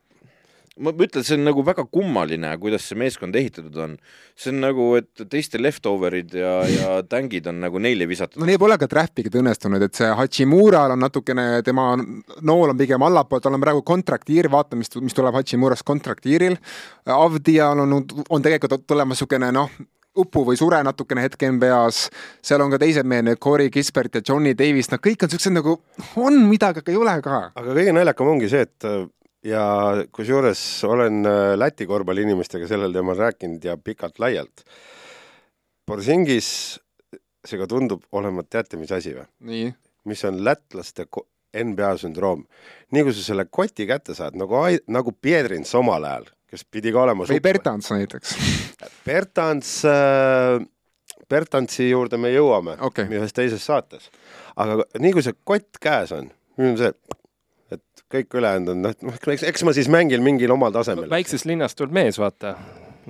ma ütlen, see on nagu väga kummaline, kuidas see meeskond ehitatud on. see on nagu, et teiste leftover'id ja, ja tängid on nagu neile visatud no neil pole ka traffic'id õnnestunud, et see Hachimural on natukene, tema nool on pigem allapool, tal on praegu contract year, vaata, mis, mis tuleb Hachimurast contract year'il. Avdial on, on tegelikult tulemas niisugune noh, upu või sure natukene hetk NBA-s, seal on ka teised mehed, need Corey Kispert ja Johnny Davis, nad kõik on siuksed nagu, on midagi, aga ei ole ka. aga kõige naljakam ongi see, et ja kusjuures olen äh, Läti korvpalliinimestega sellel teemal rääkinud ja pikalt-laialt. Borsingis see ka tundub olevat, teate, mis asi või? mis on lätlaste NBA sündroom. nii kui sa selle koti kätte saad, nagu, nagu Piedrins omal ajal, kes pidi ka olema või Bertans näiteks. Bertans äh,, Bertansi juurde me jõuame Okei. ühes teises saates. aga nii kui see kott käes on, nüüd on see, kõik ülejäänud on, noh, eks, eks ma siis mängin mingil omal tasemel. väiksest linnast tuleb mees, vaata.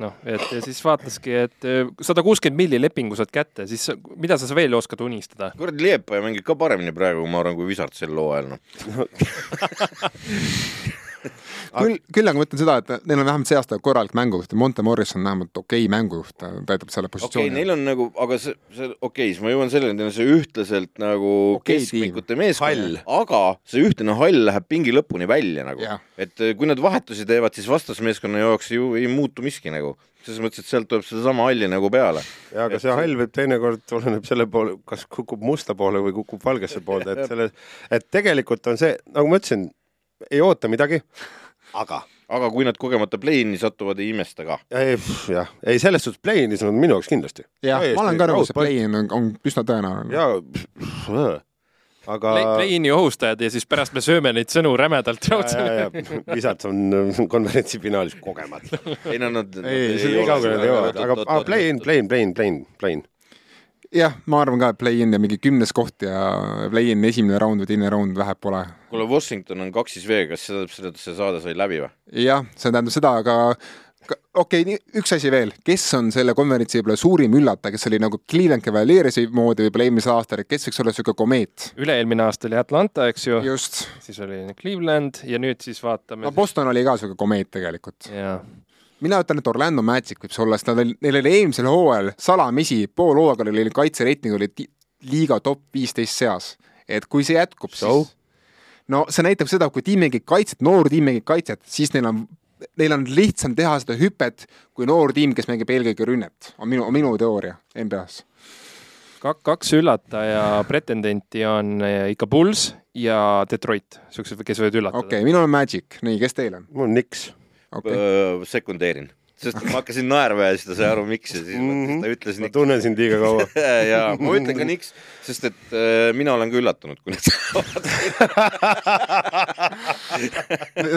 noh, et ja siis vaataski, et sada kuuskümmend milli lepingu saad kätte, siis mida sa veel oskad unistada? kuradi Liepaja mängib ka paremini praegu, ma arvan, kui Visart sel hooajal, noh. küll, küll aga ma ütlen seda, et neil on vähemalt see aasta korralik mängujuht ja Monte Morris on vähemalt okei mängujuht, ta täidab selle okei okay,, positsiooni. neil on nagu, aga see, see, okei okay,, siis ma jõuan selleni, neil on see ühtlaselt nagu okay, keskmikute meeskond, aga see ühtlane hall läheb pingi lõpuni välja nagu. Et eh, kui nad vahetusi teevad, siis vastasmeeskonna jaoks ju ei muutu miski nagu. selles mõttes, et sealt tuleb sedasama halli nagu peale. ja aga see hall võib teinekord, oleneb selle poole, kas kukub musta poole või kukub valgesse poolde, et selle, et tegelikult on see, nagu ma ütlesin, ei oota midagi, aga aga kui nad kogemata play-in'i satuvad, ei imesta ka. ei, jah, ei selles suhtes play-in'is on minu jaoks kindlasti. jah, ma olen ka nõus, see play-in on, on üsna tõenäoline. ja aga Play-in'i ohustajad ja siis pärast me sööme neid sõnu rämedalt raudselt. visad on konverentsi finaalis kogemata. ei no nad. Ei, nad jõuavad, aga aga play-in, play-in, play-in, play-in, play-in. jah, ma arvan ka, et play-in ja mingi kümnes koht ja play-in esimene raund või teine raund vähe pole. kuule, Washington on kaks siis V, kas see tähendab seda, et see saade sai läbi või? jah, see tähendab seda, aga okei okay,, üks asi veel, kes on selle konverentsi võib-olla suurim üllataja, kes oli nagu Cleveland Cavaliersi moodi võib-olla eelmisel aastal, et kes võiks olla niisugune komeet? üle-eelmine aasta oli Atlanta, eks ju, just, siis oli Cleveland ja nüüd siis vaatame no. Boston oli ka niisugune komeet tegelikult. jaa, mina ütlen, et Orlando Magic võib see olla, sest nad olid, neil oli eelmisel hooajal salamisi pool hooaega oli kaitsereiting oli liiga top viisteist seas. et kui see jätkub, siis no see näitab seda, kui tiim mängib kaitset, noor tiim mängib kaitset, siis neil on, neil on lihtsam teha seda hüpet kui noor tiim, kes mängib eelkõige rünnet, on minu, minu teooria NBA-s. kaks üllataja pretendenti on eh, ikka Bulls ja Detroit, siuksed, kes võivad üllatada okei okay,, minul on Magic, nii, kes teil on? mul on niks. Okei okay., Äh, sekundeerin, sest ma hakkasin naerma ja siis ta sai aru, miks ja siis mm -hmm. ta ütles ma tunnen sind liiga kaua. ja ma ütlen ka niks, sest et äh, mina olen ka üllatunud, kui nad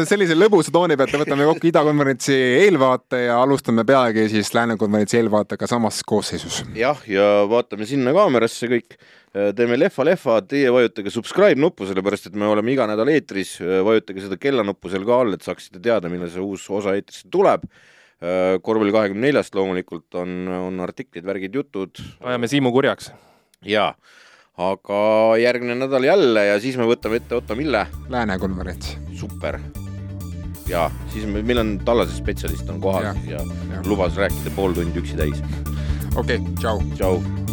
sellise lõbusa tooni pealt võtame kokku idakonverentsi eelvaate ja alustame peagi siis lääne konverentsi eelvaatega samas koosseisus. jah, ja vaatame sinna kaamerasse kõik, teeme lehva-lehva, teie vajutage subscribe nuppu, sellepärast et me oleme iga nädal eetris, vajutage seda kellanuppu seal ka all, et saaksite teada, millal see uus osa eetrisse tuleb. Korvpalli kahekümne neljast loomulikult on, on artiklid, värgid, jutud ajame Siimu kurjaks. jaa, aga järgmine nädal jälle ja siis me võtame ette Otto Mille. Lääne konverents. super. ja siis me, meil on Tallase spetsialist on kohal ja, ja, ja lubas rääkida pool tundi üksi täis. okei okay,, tšau. tšau